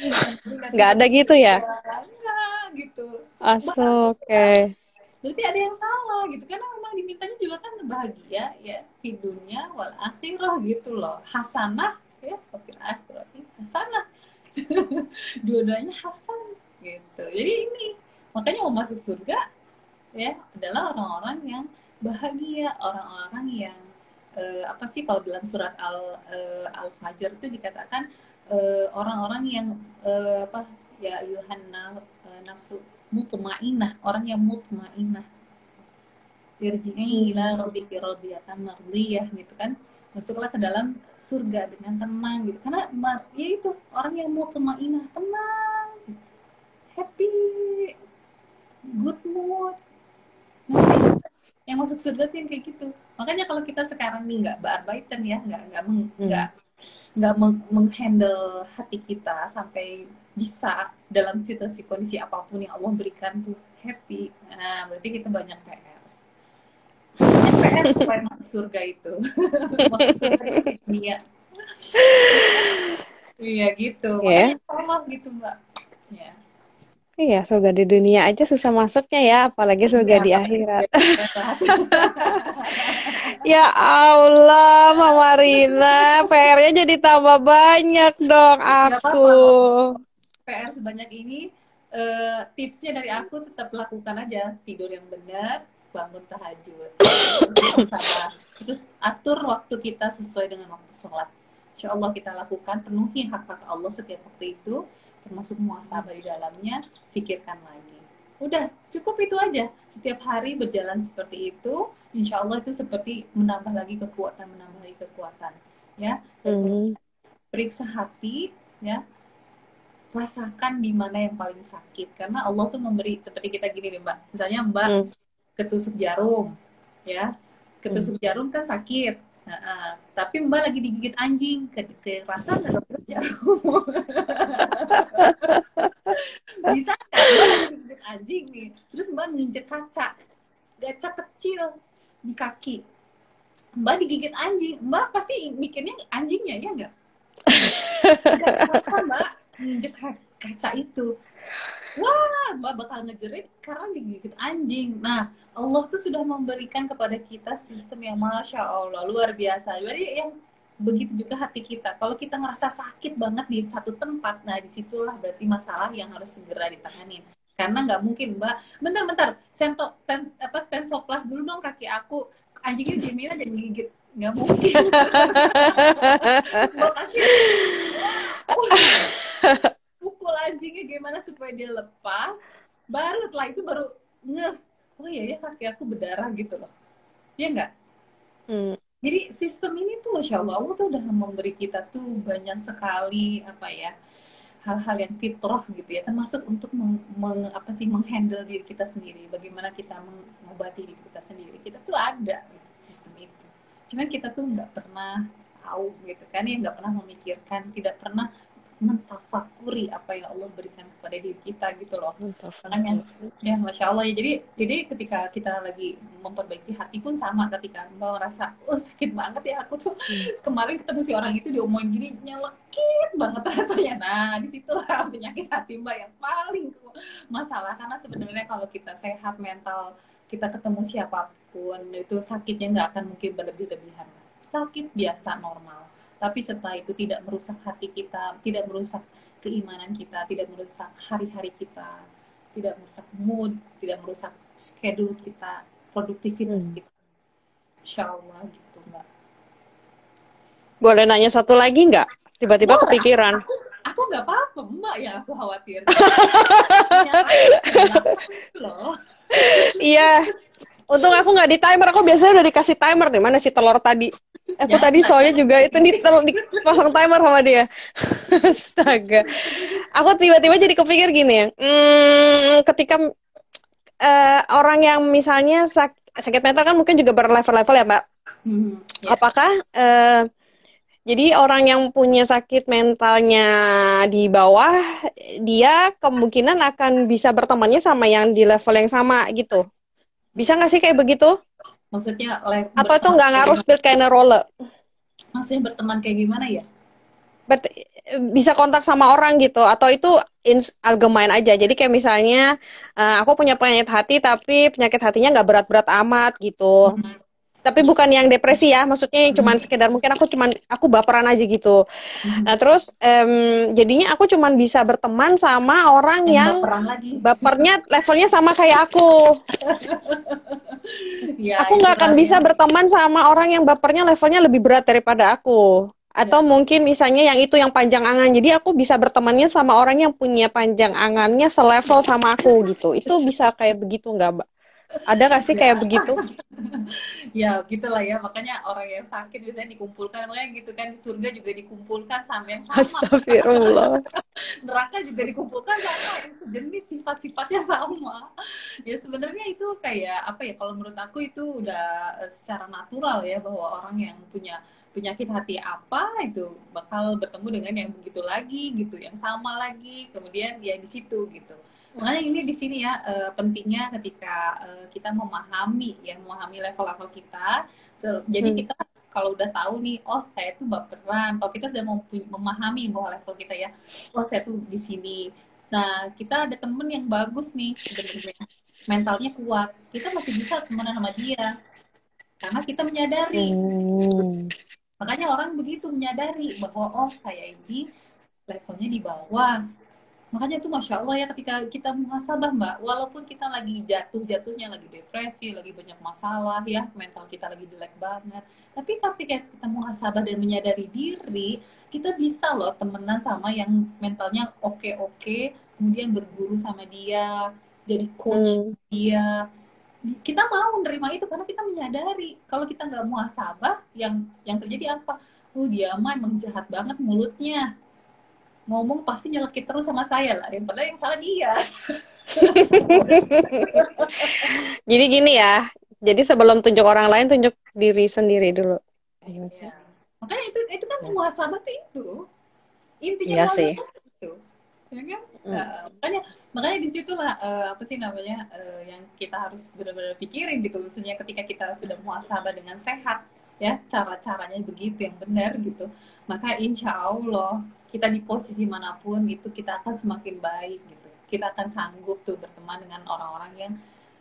Nggak ada gitu ya? Nggak gitu. Aso, oke. okay. berarti ada yang salah gitu. Karena memang dimintanya juga kan bahagia ya hidupnya wal akhirah gitu loh. Hasanah ya kafir akhirat hasanah. Dua-duanya hasan gitu. Jadi ini makanya mau masuk surga ya adalah orang-orang yang bahagia orang-orang yang uh, apa sih kalau dalam surat al uh, al fajr itu dikatakan orang orang-orang yang uh, apa ya yuhanna uh, nafsu mutmainah orang yang mutmainah irji'i ila rabbiki radiyatan mardiyah gitu kan. Masuklah ke dalam surga dengan tenang gitu. Karena ya itu orang yang mutmainah tenang happy good mood yang masuk surga tuh yang kayak gitu. Makanya kalau kita sekarang nih nggak bearbaitan ya nggak nggak meng, hmm. nggak nggak meng, menghandle hati kita sampai bisa dalam situasi kondisi apa pun yang Allah berikan tuh happy. Nah berarti kita banyak PR PR supaya masuk surga itu. Masuk surga iya iya gitu. Yeah. makanya sama gitu mbak. Ya Iya, surga di dunia aja susah masuknya ya, apalagi surga ya, di akhirat. ya Allah, Mama Rina, PR-nya jadi tambah banyak dong aku. PR sebanyak ini, uh, tipsnya dari aku tetap lakukan aja tidur yang benar, bangun tahajud, terus atur waktu kita sesuai dengan waktu sholat. insya Allah kita lakukan penuhi hak hak Allah setiap waktu itu termasuk muasabah di dalamnya pikirkan lagi. Udah cukup itu aja. Setiap hari berjalan seperti itu insya Allah itu seperti menambah lagi kekuatan menambah lagi kekuatan ya. Mm. periksa hati ya. Rasakan di mana yang paling sakit karena Allah tuh memberi seperti kita gini nih mbak. Misalnya mbak mm. ketusuk jarum ya. Ketusuk mm. jarum kan sakit nah, uh, tapi mbak lagi digigit anjing ke kerasa nggak jarum bisa nggak? Digigit anjing nih. Terus mbak nginjek kaca. Kaca kecil di kaki. Mbak digigit anjing. Mbak pasti mikirnya anjingnya ya nggak? Kerasa mbak. Nginjek kaca itu. Wah mbak bakal ngejerit karena digigit anjing. Nah Allah tuh sudah memberikan kepada kita sistem yang masya Allah luar biasa. Jadi yang begitu juga hati kita. Kalau kita ngerasa sakit banget di satu tempat nah di situlah berarti masalah yang harus segera ditanganin karena nggak mungkin mbak. Bentar-bentar sento ten, apa tensoplas dulu dong kaki aku. Anjingnya dimina dan gigit nggak mungkin. Mbak pasti pukul anjingnya gimana supaya dia lepas. Baru setelah itu baru ngeh. Oh iya ya kaki aku berdarah gitu loh. Ya enggak hmm. Jadi sistem ini tuh masya allah Allah tuh udah memberi kita tuh banyak sekali apa ya hal-hal yang fitrah gitu ya. Termasuk untuk meng, meng, apa sih menghandle diri kita sendiri. Bagaimana kita mengobati diri kita sendiri. Kita tuh ada gitu, sistem itu. Cuman kita tuh nggak pernah tahu gitu kan ya. Nggak pernah memikirkan tidak pernah mentafakuri apa yang Allah berikan kepada diri kita gitu loh. Makanya ya masya Allah. Ya jadi jadi ketika kita lagi memperbaiki hati pun sama ketika mbak ngerasa oh sakit banget ya aku tuh. Hmm. kemarin ketemu si orang itu diomongin gini nyelekit banget rasanya. Nah di situlah penyakit hati mbak yang paling masalah. Karena sebenarnya kalau kita sehat mental kita ketemu siapa pun itu sakitnya nggak akan mungkin berlebih-lebihan. Sakit biasa normal tapi setelah itu tidak merusak hati kita, tidak merusak keimanan kita, tidak merusak hari-hari kita, tidak merusak mood, tidak merusak schedule kita, produktivitas hmm. kita. Insya Allah gitu mbak. Boleh nanya satu lagi nggak? Tiba-tiba kepikiran. Aku, aku nggak apa-apa mbak ya aku khawatir. Iya. Untung aku nggak di timer, aku biasanya udah dikasih timer nih. Mana si telur tadi? Aku tadi soalnya juga itu di, di pasang timer sama dia. Astaga. Aku tiba-tiba jadi kepikir gini ya. Hmm, ketika uh, orang yang misalnya sak sakit mental kan mungkin juga berlevel-level ya, Mbak. Hmm, yeah. Apakah uh, jadi orang yang punya sakit mentalnya di bawah, dia kemungkinan akan bisa bertemannya sama yang di level yang sama gitu. Bisa nggak sih kayak begitu? Maksudnya atau itu nggak harus build kayak roller? Maksudnya berteman kayak gimana ya? Ber bisa kontak sama orang gitu atau itu algemain aja. Jadi kayak misalnya uh, aku punya penyakit hati tapi penyakit hatinya nggak berat-berat amat gitu. Hmm tapi bukan yang depresi ya maksudnya yang cuman sekedar mungkin aku cuman aku baperan aja gitu. Nah terus um, jadinya aku cuman bisa berteman sama orang yang, yang lagi. bapernya levelnya sama kayak aku. Ya, aku nggak akan ya. bisa berteman sama orang yang bapernya levelnya lebih berat daripada aku. Atau ya. mungkin misalnya yang itu yang panjang angan. Jadi aku bisa bertemannya sama orang yang punya panjang angannya selevel sama aku gitu. Itu bisa kayak begitu nggak mbak ada gak sih kayak begitu? ya gitulah ya, makanya orang yang sakit biasanya dikumpulkan, makanya gitu kan di surga juga dikumpulkan sama yang sama. Astagfirullah. Neraka juga dikumpulkan sama yang sejenis sifat-sifatnya sama. Ya sebenarnya itu kayak apa ya? Kalau menurut aku itu udah eh, secara natural ya bahwa orang yang punya penyakit hati apa itu bakal bertemu dengan yang begitu lagi gitu, yang sama lagi, kemudian dia di situ gitu Makanya ini di sini ya uh, pentingnya ketika uh, kita memahami ya memahami level-level kita. Jadi hmm. kita kalau udah tahu nih, oh saya tuh baperan. Kalau kita sudah mau memahami bahwa level kita ya, oh saya tuh di sini. Nah kita ada temen yang bagus nih, sebenarnya mentalnya kuat. Kita masih bisa temenan sama dia karena kita menyadari. Hmm. Makanya orang begitu menyadari bahwa oh saya ini levelnya di bawah makanya tuh masya Allah ya ketika kita muhasabah mbak walaupun kita lagi jatuh jatuhnya lagi depresi lagi banyak masalah ya mental kita lagi jelek banget tapi ketika kita muhasabah dan menyadari diri kita bisa loh temenan sama yang mentalnya oke oke kemudian berguru sama dia jadi coach hmm. dia. Kita mau menerima itu karena kita menyadari kalau kita nggak muhasabah yang yang terjadi apa? Oh dia mah emang jahat banget mulutnya ngomong pasti nyelekit terus sama saya lah. Yang padahal yang salah dia. Jadi gini ya jadi sebelum tunjuk orang lain tunjuk diri sendiri dulu. Ya. makanya itu itu kan ya. muhasabah tuh itu. Intinya iya sih. itu. Ya kan? Hmm. uh, makanya makanya di situlah uh, apa sih namanya uh, yang kita harus benar-benar pikirin gitu. Maksudnya ketika kita sudah muhasabah dengan sehat ya cara-caranya begitu yang benar gitu. Maka insya Allah kita di posisi mana pun itu kita akan semakin baik gitu. Kita akan sanggup tuh berteman dengan orang-orang yang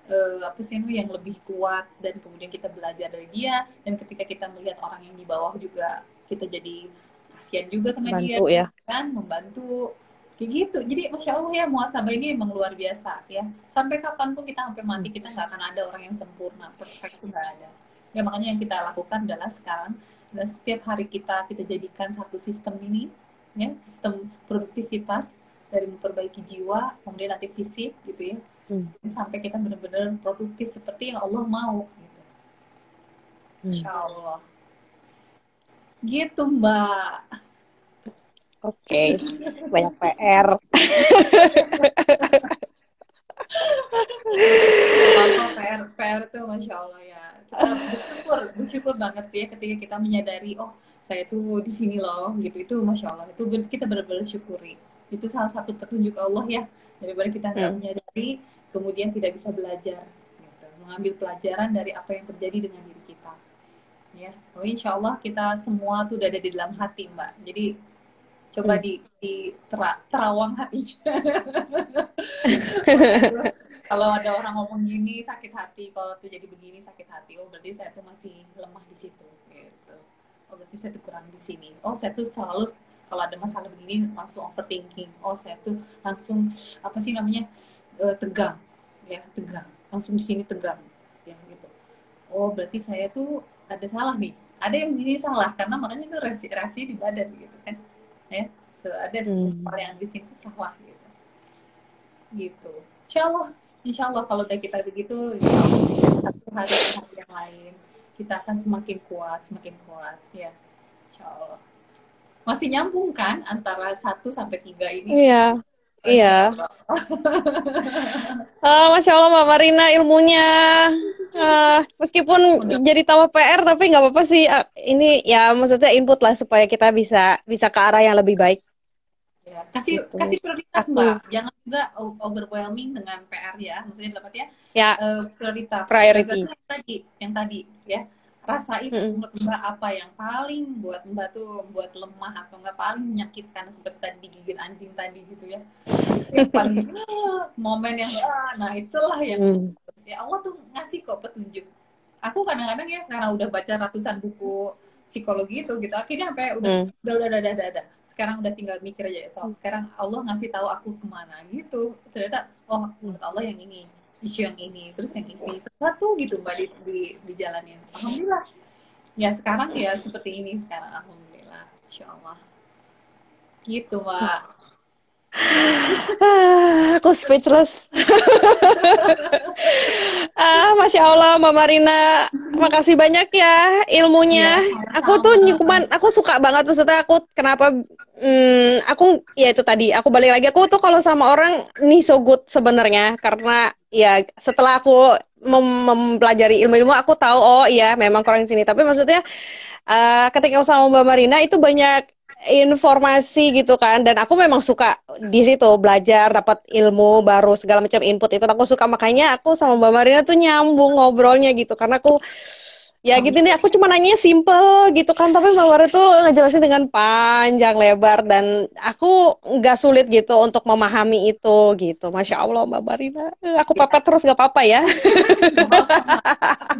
uh, apa sih yang lebih kuat dan kemudian kita belajar dari dia. Dan ketika kita melihat orang yang di bawah juga kita jadi kasihan juga sama Bantu, dia ya. kan? Membantu. Kayak gitu. Jadi masya allah ya muasabah ini emang luar biasa ya. Sampai kapan pun kita sampai mati kita nggak akan ada orang yang sempurna. Perfect itu nggak ada. Ya makanya yang kita lakukan adalah sekarang dan setiap hari kita kita jadikan satu sistem ini ya sistem produktivitas dari memperbaiki jiwa kemudian nanti fisik gitu ya hmm. sampai kita benar-benar produktif seperti yang Allah mau gitu. Hmm. Insya Allah gitu mbak oke okay. banyak PR PR PR tuh masya Allah ya kita bersyukur bersyukur banget ya ketika kita menyadari oh saya tuh di sini loh gitu. Itu masya Allah. Itu kita benar-benar syukuri. Itu salah satu petunjuk Allah ya daripada kita nggak hmm. menyadari kemudian tidak bisa belajar gitu. mengambil pelajaran dari apa yang terjadi dengan diri kita ya. Oh insya Allah kita semua tuh udah ada di dalam hati mbak. Jadi coba hmm. di, di tera, terawang hatinya kalau ada orang ngomong gini sakit hati. Kalau tuh jadi begini sakit hati. Oh berarti saya tuh masih lemah di situ berarti saya tuh kurang di sini. Oh saya tuh selalu kalau ada masalah begini langsung overthinking. Oh saya tuh langsung apa sih namanya uh, tegang. Ya tegang. Langsung di sini tegang. Ya gitu. Oh berarti saya tuh ada salah nih. Ada yang di sini salah karena makanya itu reaksi reaksi di badan gitu kan. Ya ada hmm. yang di sini salah gitu. Gitu. Insya Allah insya Allah kalau udah kita begitu satu hari hari yang lain kita akan semakin kuat, semakin kuat ya. Insya Allah. Masih nyambung kan antara satu sampai tiga ini? Iya. Iya. uh, Masya Allah Mbak Marina ilmunya. Uh, meskipun Udah. jadi tambah PR tapi nggak apa-apa sih. Uh, ini ya maksudnya input lah supaya kita bisa bisa ke arah yang lebih baik. Ya, kasih gitu. kasih prioritas Aku. mbak, jangan juga overwhelming dengan PR ya, maksudnya dapat ya, ya. Uh, prioritas. Priority. Yang tadi, yang tadi ya, rasain mm -hmm. menurut mbak apa yang paling buat mbak tuh buat lemah atau nggak paling menyakitkan seperti tadi digigit anjing tadi gitu ya, paling momen yang ah, nah itulah yang mm. ya Allah tuh ngasih kok petunjuk. Aku kadang-kadang ya sekarang udah baca ratusan buku psikologi itu gitu, akhirnya sampai udah mm. udah udah udah udah, udah, udah sekarang udah tinggal mikir aja so sekarang Allah ngasih tahu aku ke mana? Gitu. Ternyata oh menurut Allah yang ini isu yang ini terus yang ini. Satu gitu mbak di, di, jalanin alhamdulillah. Ya sekarang ya seperti ini sekarang alhamdulillah. Insya Allah. Gitu mbak aku speechless. ah, masya Allah, Mbak Marina, makasih banyak ya ilmunya. Ya, aku tuh cuman, aku suka banget maksudnya aku kenapa Hmm, aku ya itu tadi aku balik lagi aku tuh kalau sama orang nih so good sebenarnya karena ya setelah aku mem mempelajari ilmu-ilmu aku tahu oh iya memang kurang sini tapi maksudnya uh, ketika sama Mbak Marina itu banyak informasi gitu kan. Dan aku memang suka di situ belajar dapat ilmu baru segala macam input itu. Aku suka. Makanya aku sama Mbak Marina tuh nyambung ngobrolnya gitu. Karena aku Ya gitu nih, aku cuma nanya simple gitu kan, tapi Mbak tuh ngejelasin dengan panjang lebar dan aku nggak sulit gitu untuk memahami itu gitu. Masya Allah Mbak Barina, aku papa terus gak apa-apa ya.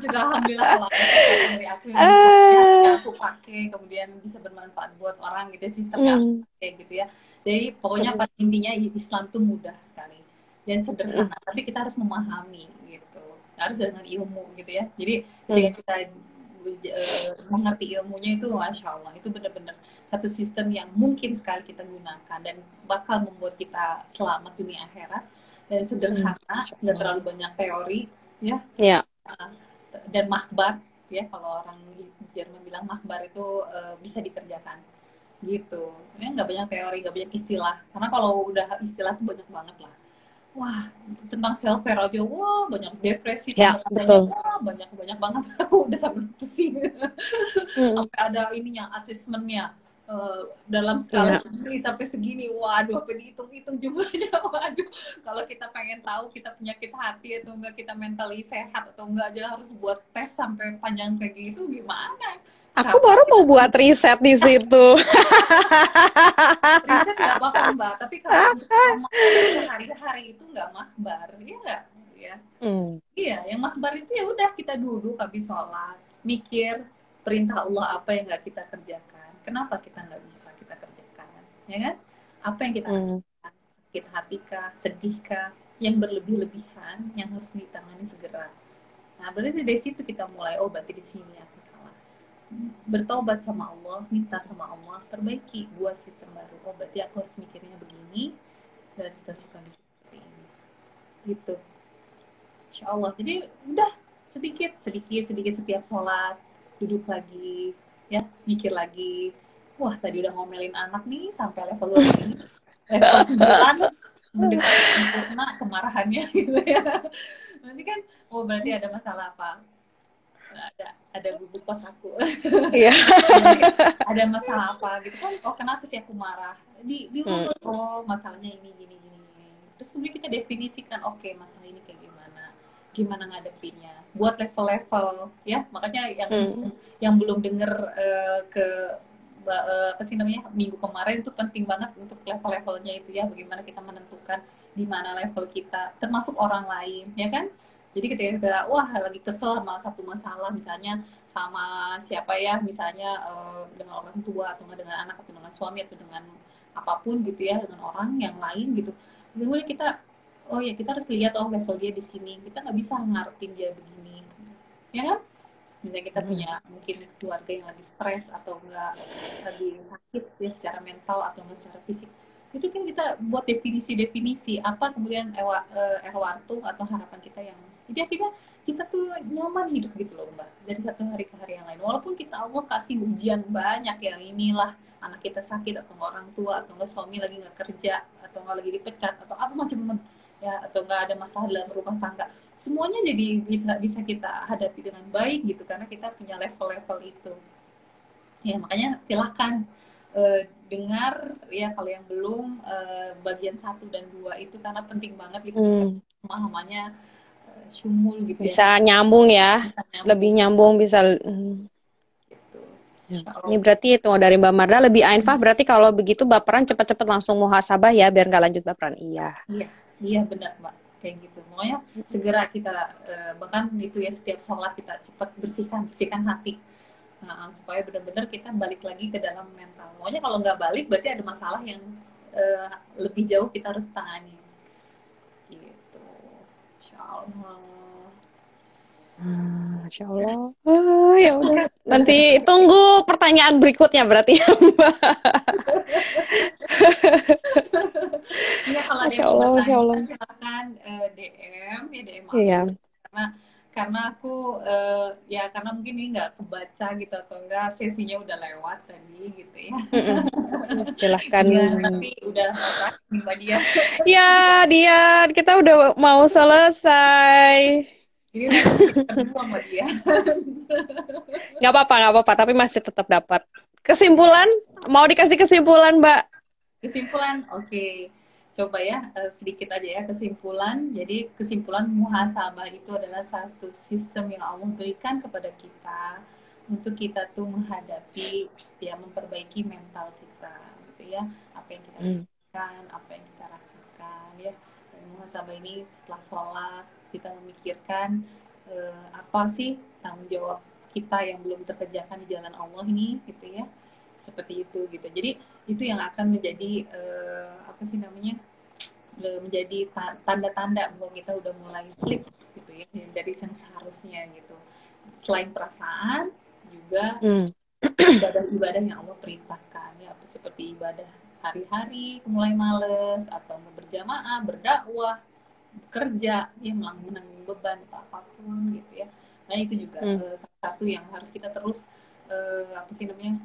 juga alhamdulillah kalau dari aku yang bisa, uh, aku pakai kemudian bisa bermanfaat buat orang gitu ya, sistem yang hmm. kayak gitu ya. Jadi pokoknya pada intinya Islam tuh mudah sekali dan sederhana, mm. tapi kita harus memahami. Harus dengan ilmu gitu ya. Jadi ketika kita uh, mengerti ilmunya itu masya Allah itu benar-benar satu sistem yang mungkin sekali kita gunakan dan bakal membuat kita selamat dunia akhirat dan sederhana, nggak terlalu banyak teori ya. Yeah. dan makbar ya kalau orang Jerman bilang makbar itu uh, bisa dikerjakan gitu ya nggak banyak teori nggak banyak istilah karena kalau udah istilah tuh banyak banget lah wah tentang self care aja. Wah banyak depresi ya, betul. wah banyak banyak banget. Aku udah sampai pusing. Hmm. sampai ada ininya asesmennya uh, dalam skala yeah. segini sampai segini. Waduh apa dihitung-hitung jumlahnya. Waduh. Kalau kita pengen tahu kita penyakit hati atau enggak kita mentally sehat atau enggak aja harus buat tes sampai panjang kayak gitu gimana? Aku baru mau buat riset di situ. riset nggak apa-apa mbak, tapi kalau hari-hari itu nggak makbar, ya nggak? Ya. Hmm. Iya, yang makbar itu ya udah kita duduk habis sholat, mikir perintah Allah apa yang nggak kita kerjakan, kenapa kita nggak bisa kita kerjakan, ya kan? Apa yang kita hmm. sakit hati kah, sedih kah, yang berlebih-lebihan, yang harus ditangani segera. Nah, berarti dari situ kita mulai, oh berarti di sini aku salah bertobat sama Allah, minta sama Allah, perbaiki, buat sistem baru. Oh, berarti aku harus mikirnya begini dalam situasi kondisi seperti ini. Gitu. Insya Allah. Jadi udah sedikit, sedikit, sedikit setiap sholat, duduk lagi, ya, mikir lagi. Wah, tadi udah ngomelin anak nih sampai level ini. level sembilan mendekati kemarahannya gitu ya. Nanti kan, oh berarti ada masalah apa? ada ada bubuk kos aku iya ada masalah apa gitu kan oh kenapa sih aku marah di di hmm. oh masalahnya ini gini gini terus kemudian kita definisikan oke okay, masalah ini kayak gimana ngadepinnya. Buat level-level ya. Makanya yang hmm. yang belum denger uh, ke uh, apa sih namanya minggu kemarin itu penting banget untuk level-levelnya itu ya. Bagaimana kita menentukan di mana level kita termasuk orang lain ya kan? Jadi ketika kita wah lagi kesel sama satu masalah misalnya sama siapa ya misalnya uh, dengan orang tua atau dengan anak atau dengan suami atau dengan apa pun gitu ya dengan orang yang lain gitu. Kemudian kita oh ya kita harus lihat oh level dia di sini. Kita nggak bisa ngarepin dia begini. Ya kan? Misalnya kita hmm. punya mungkin keluarga yang lagi stres atau enggak lagi sakit ya secara mental atau enggak secara fisik. Itu kan kita buat definisi-definisi apa kemudian ewa, uh, erwartung atau harapan kita yang jadi akhirnya kita tuh nyaman hidup gitu loh mbak dari satu hari ke hari yang lain. Walaupun kita Allah kasih ujian banyak ya inilah anak kita sakit atau orang tua atau enggak suami lagi nggak kerja atau nggak lagi dipecat atau apa macam ya atau nggak ada masalah dalam rumah tangga semuanya jadi bisa, bisa kita hadapi dengan baik gitu karena kita punya level-level itu ya makanya silahkan uh, dengar ya kalau yang belum uh, bagian satu dan dua itu karena penting banget gitu hmm. pemahamannya sumul gitu ya. bisa ya. nyambung ya bisa nyambung. lebih nyambung bisa hmm. gitu. Ya. Ini berarti itu dari Mbak Marda lebih ainfah berarti kalau begitu baperan cepat-cepat langsung muhasabah ya biar nggak lanjut baperan. Iya. Iya, iya benar Mbak. Kayak gitu. Pokoknya segera kita eh, bahkan itu ya setiap sholat kita cepat bersihkan bersihkan hati. Nah, supaya benar-benar kita balik lagi ke dalam mental. Pokoknya kalau nggak balik berarti ada masalah yang uh, lebih jauh kita harus tangani. Allah. Hmm, Masya Allah. Oh, ya udah. Nanti tunggu pertanyaan berikutnya berarti ya Mbak. ya, kalau Masya Allah, Masya Allah. Silakan uh, eh, DM ya DM aku. Iya. Karena karena aku uh, ya karena mungkin ini nggak kebaca gitu atau enggak sesinya udah lewat tadi gitu ya silahkan ya, tapi udah mbak dia ya dia kita udah mau selesai ini sama dia nggak apa-apa nggak apa-apa tapi masih tetap dapat kesimpulan mau dikasih kesimpulan mbak kesimpulan oke okay coba ya uh, sedikit aja ya kesimpulan. Jadi kesimpulan muhasabah itu adalah satu sistem yang Allah berikan kepada kita untuk kita tuh menghadapi ya memperbaiki mental kita gitu ya. Apa yang kita lakukan, hmm. apa yang kita. Muhasabah ini setelah sholat kita memikirkan uh, apa sih tanggung jawab kita yang belum terkerjakan di jalan Allah ini gitu ya. Seperti itu gitu. Jadi itu yang akan menjadi uh, apa sih namanya menjadi tanda-tanda bahwa kita udah mulai slip gitu ya dari yang seharusnya gitu. Selain perasaan juga hmm. ibadah-ibadah yang Allah perintahkan ya seperti ibadah hari-hari mulai males atau mau berjamaah berdakwah kerja ya menanggung beban atau apa pun gitu ya nah itu juga hmm. uh, salah satu yang harus kita terus uh, apa sih namanya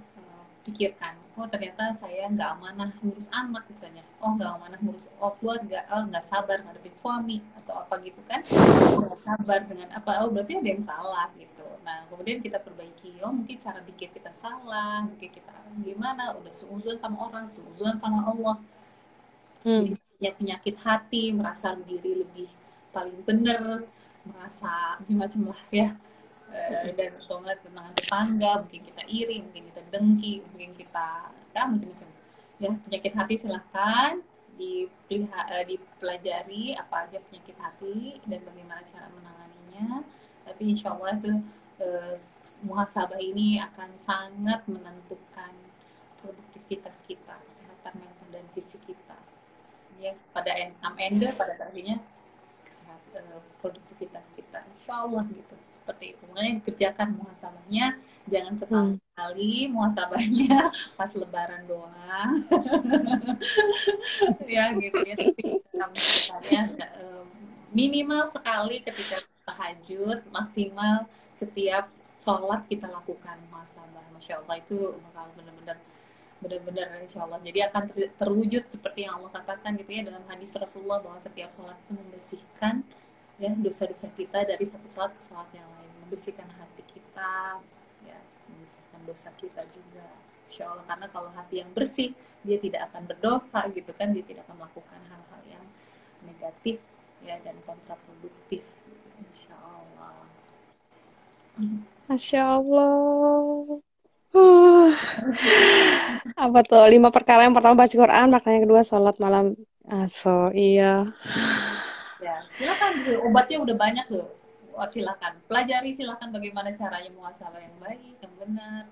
pikirkan oh ternyata saya nggak amanah ngurus anak misalnya. Oh nggak amanah ngurus oh keluarga. Oh nggak sabar ngadepin suami atau apa gitu kan. Nggak sabar dengan apa. Oh berarti ada yang salah gitu. Nah kemudian kita perbaiki. Oh mungkin cara pikir kita salah mungkin kita gimana? Udah suuzon sama orang suuzon sama Allah. Hmm. punya penyakit hati merasa diri lebih paling benar merasa macam-macam lah ya Eh, dan atau enggak tentang tetangga mungkin kita iri mungkin kita dengki mungkin kita ya macam-macam. Ya penyakit hati silahkan eh, dipelajari apa aja penyakit hati dan bagaimana cara menanganinya. Tapi insya Allah itu eh, muhasabah ini akan sangat menentukan produktivitas kita kesehatan mental dan fisik kita. Ya pada end pada akhirnya kesehatan eh, produktivitas kita. Insya Allah gitu seperti itu. Makanya kerjakan muhasabahnya jangan setahun hmm. sekali muhasabahnya pas lebaran doang. Ya gitu ya tapi misalnya eh, minimal sekali ketika tahajud maksimal setiap sholat kita lakukan muhasabah. Masya Allah itu bakal benar-benar benar-benar insya Allah. Jadi akan ter terwujud seperti yang Allah katakan gitu ya dalam hadis Rasulullah bahwa setiap sholat itu membersihkan ya dosa-dosa kita dari satu sholat ke sholat yang lain. Membersihkan hati kita ya membersihkan dosa kita juga. Insya Allah karena kalau hati yang bersih dia tidak akan berdosa gitu kan dia tidak akan melakukan hal-hal yang negatif ya dan kontraproduktif. Insya Allah. Masya Allah. Uh, apa tuh? Lima perkara. Yang pertama baca Quran, makanya kedua sholat malam aso iya. Ya silakan obatnya udah banyak loh. Silakan pelajari silakan bagaimana caranya muasabah yang baik yang benar.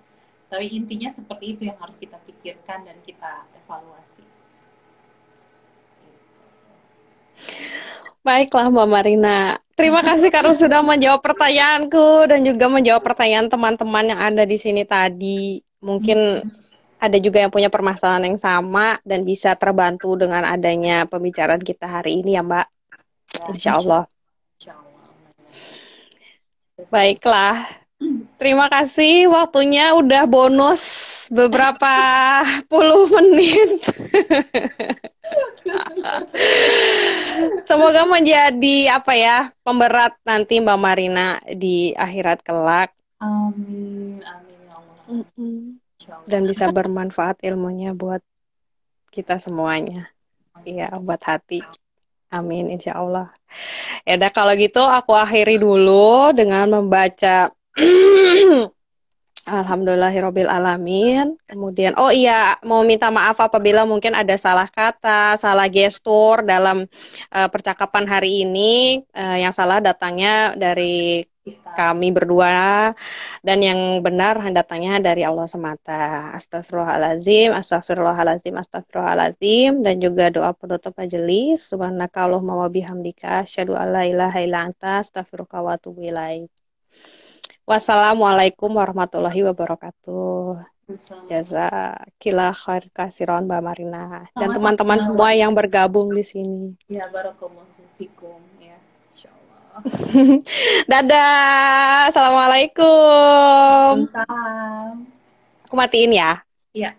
Tapi intinya seperti itu yang harus kita pikirkan dan kita evaluasi. Baiklah Mbak Marina. Terima kasih karena sudah menjawab pertanyaanku dan juga menjawab pertanyaan teman-teman yang ada di sini tadi. Mungkin ada juga yang punya permasalahan yang sama dan bisa terbantu dengan adanya pembicaraan kita hari ini ya Mbak. Ya, insya Allah. Baiklah. Terima kasih waktunya udah bonus beberapa puluh menit. Semoga menjadi apa ya pemberat nanti Mbak Marina di akhirat kelak. Amin, amin ya Allah. Dan bisa bermanfaat ilmunya buat kita semuanya. Iya, buat hati. Amin, insya Allah. Ya udah kalau gitu aku akhiri dulu dengan membaca Alhamdulillahirobbil alamin. Kemudian oh iya mau minta maaf apabila mungkin ada salah kata, salah gestur dalam uh, percakapan hari ini uh, yang salah datangnya dari kami berdua dan yang benar datangnya dari Allah semata. Astagfirullahalazim, astagfirullahalazim, astagfirullahalazim dan juga doa penutup majelis. Subhanaka Allahumma wa bihamdika asyhadu alla ilaha illa anta astaghfiruka wa atubu ilaik. Wassalamualaikum warahmatullahi wabarakatuh. kila khair kasiron Mbak Marina dan teman-teman semua yang bergabung di sini. Ya barakallahu fikum. Dadah. Assalamualaikum. Salam. Aku matiin ya. Iya.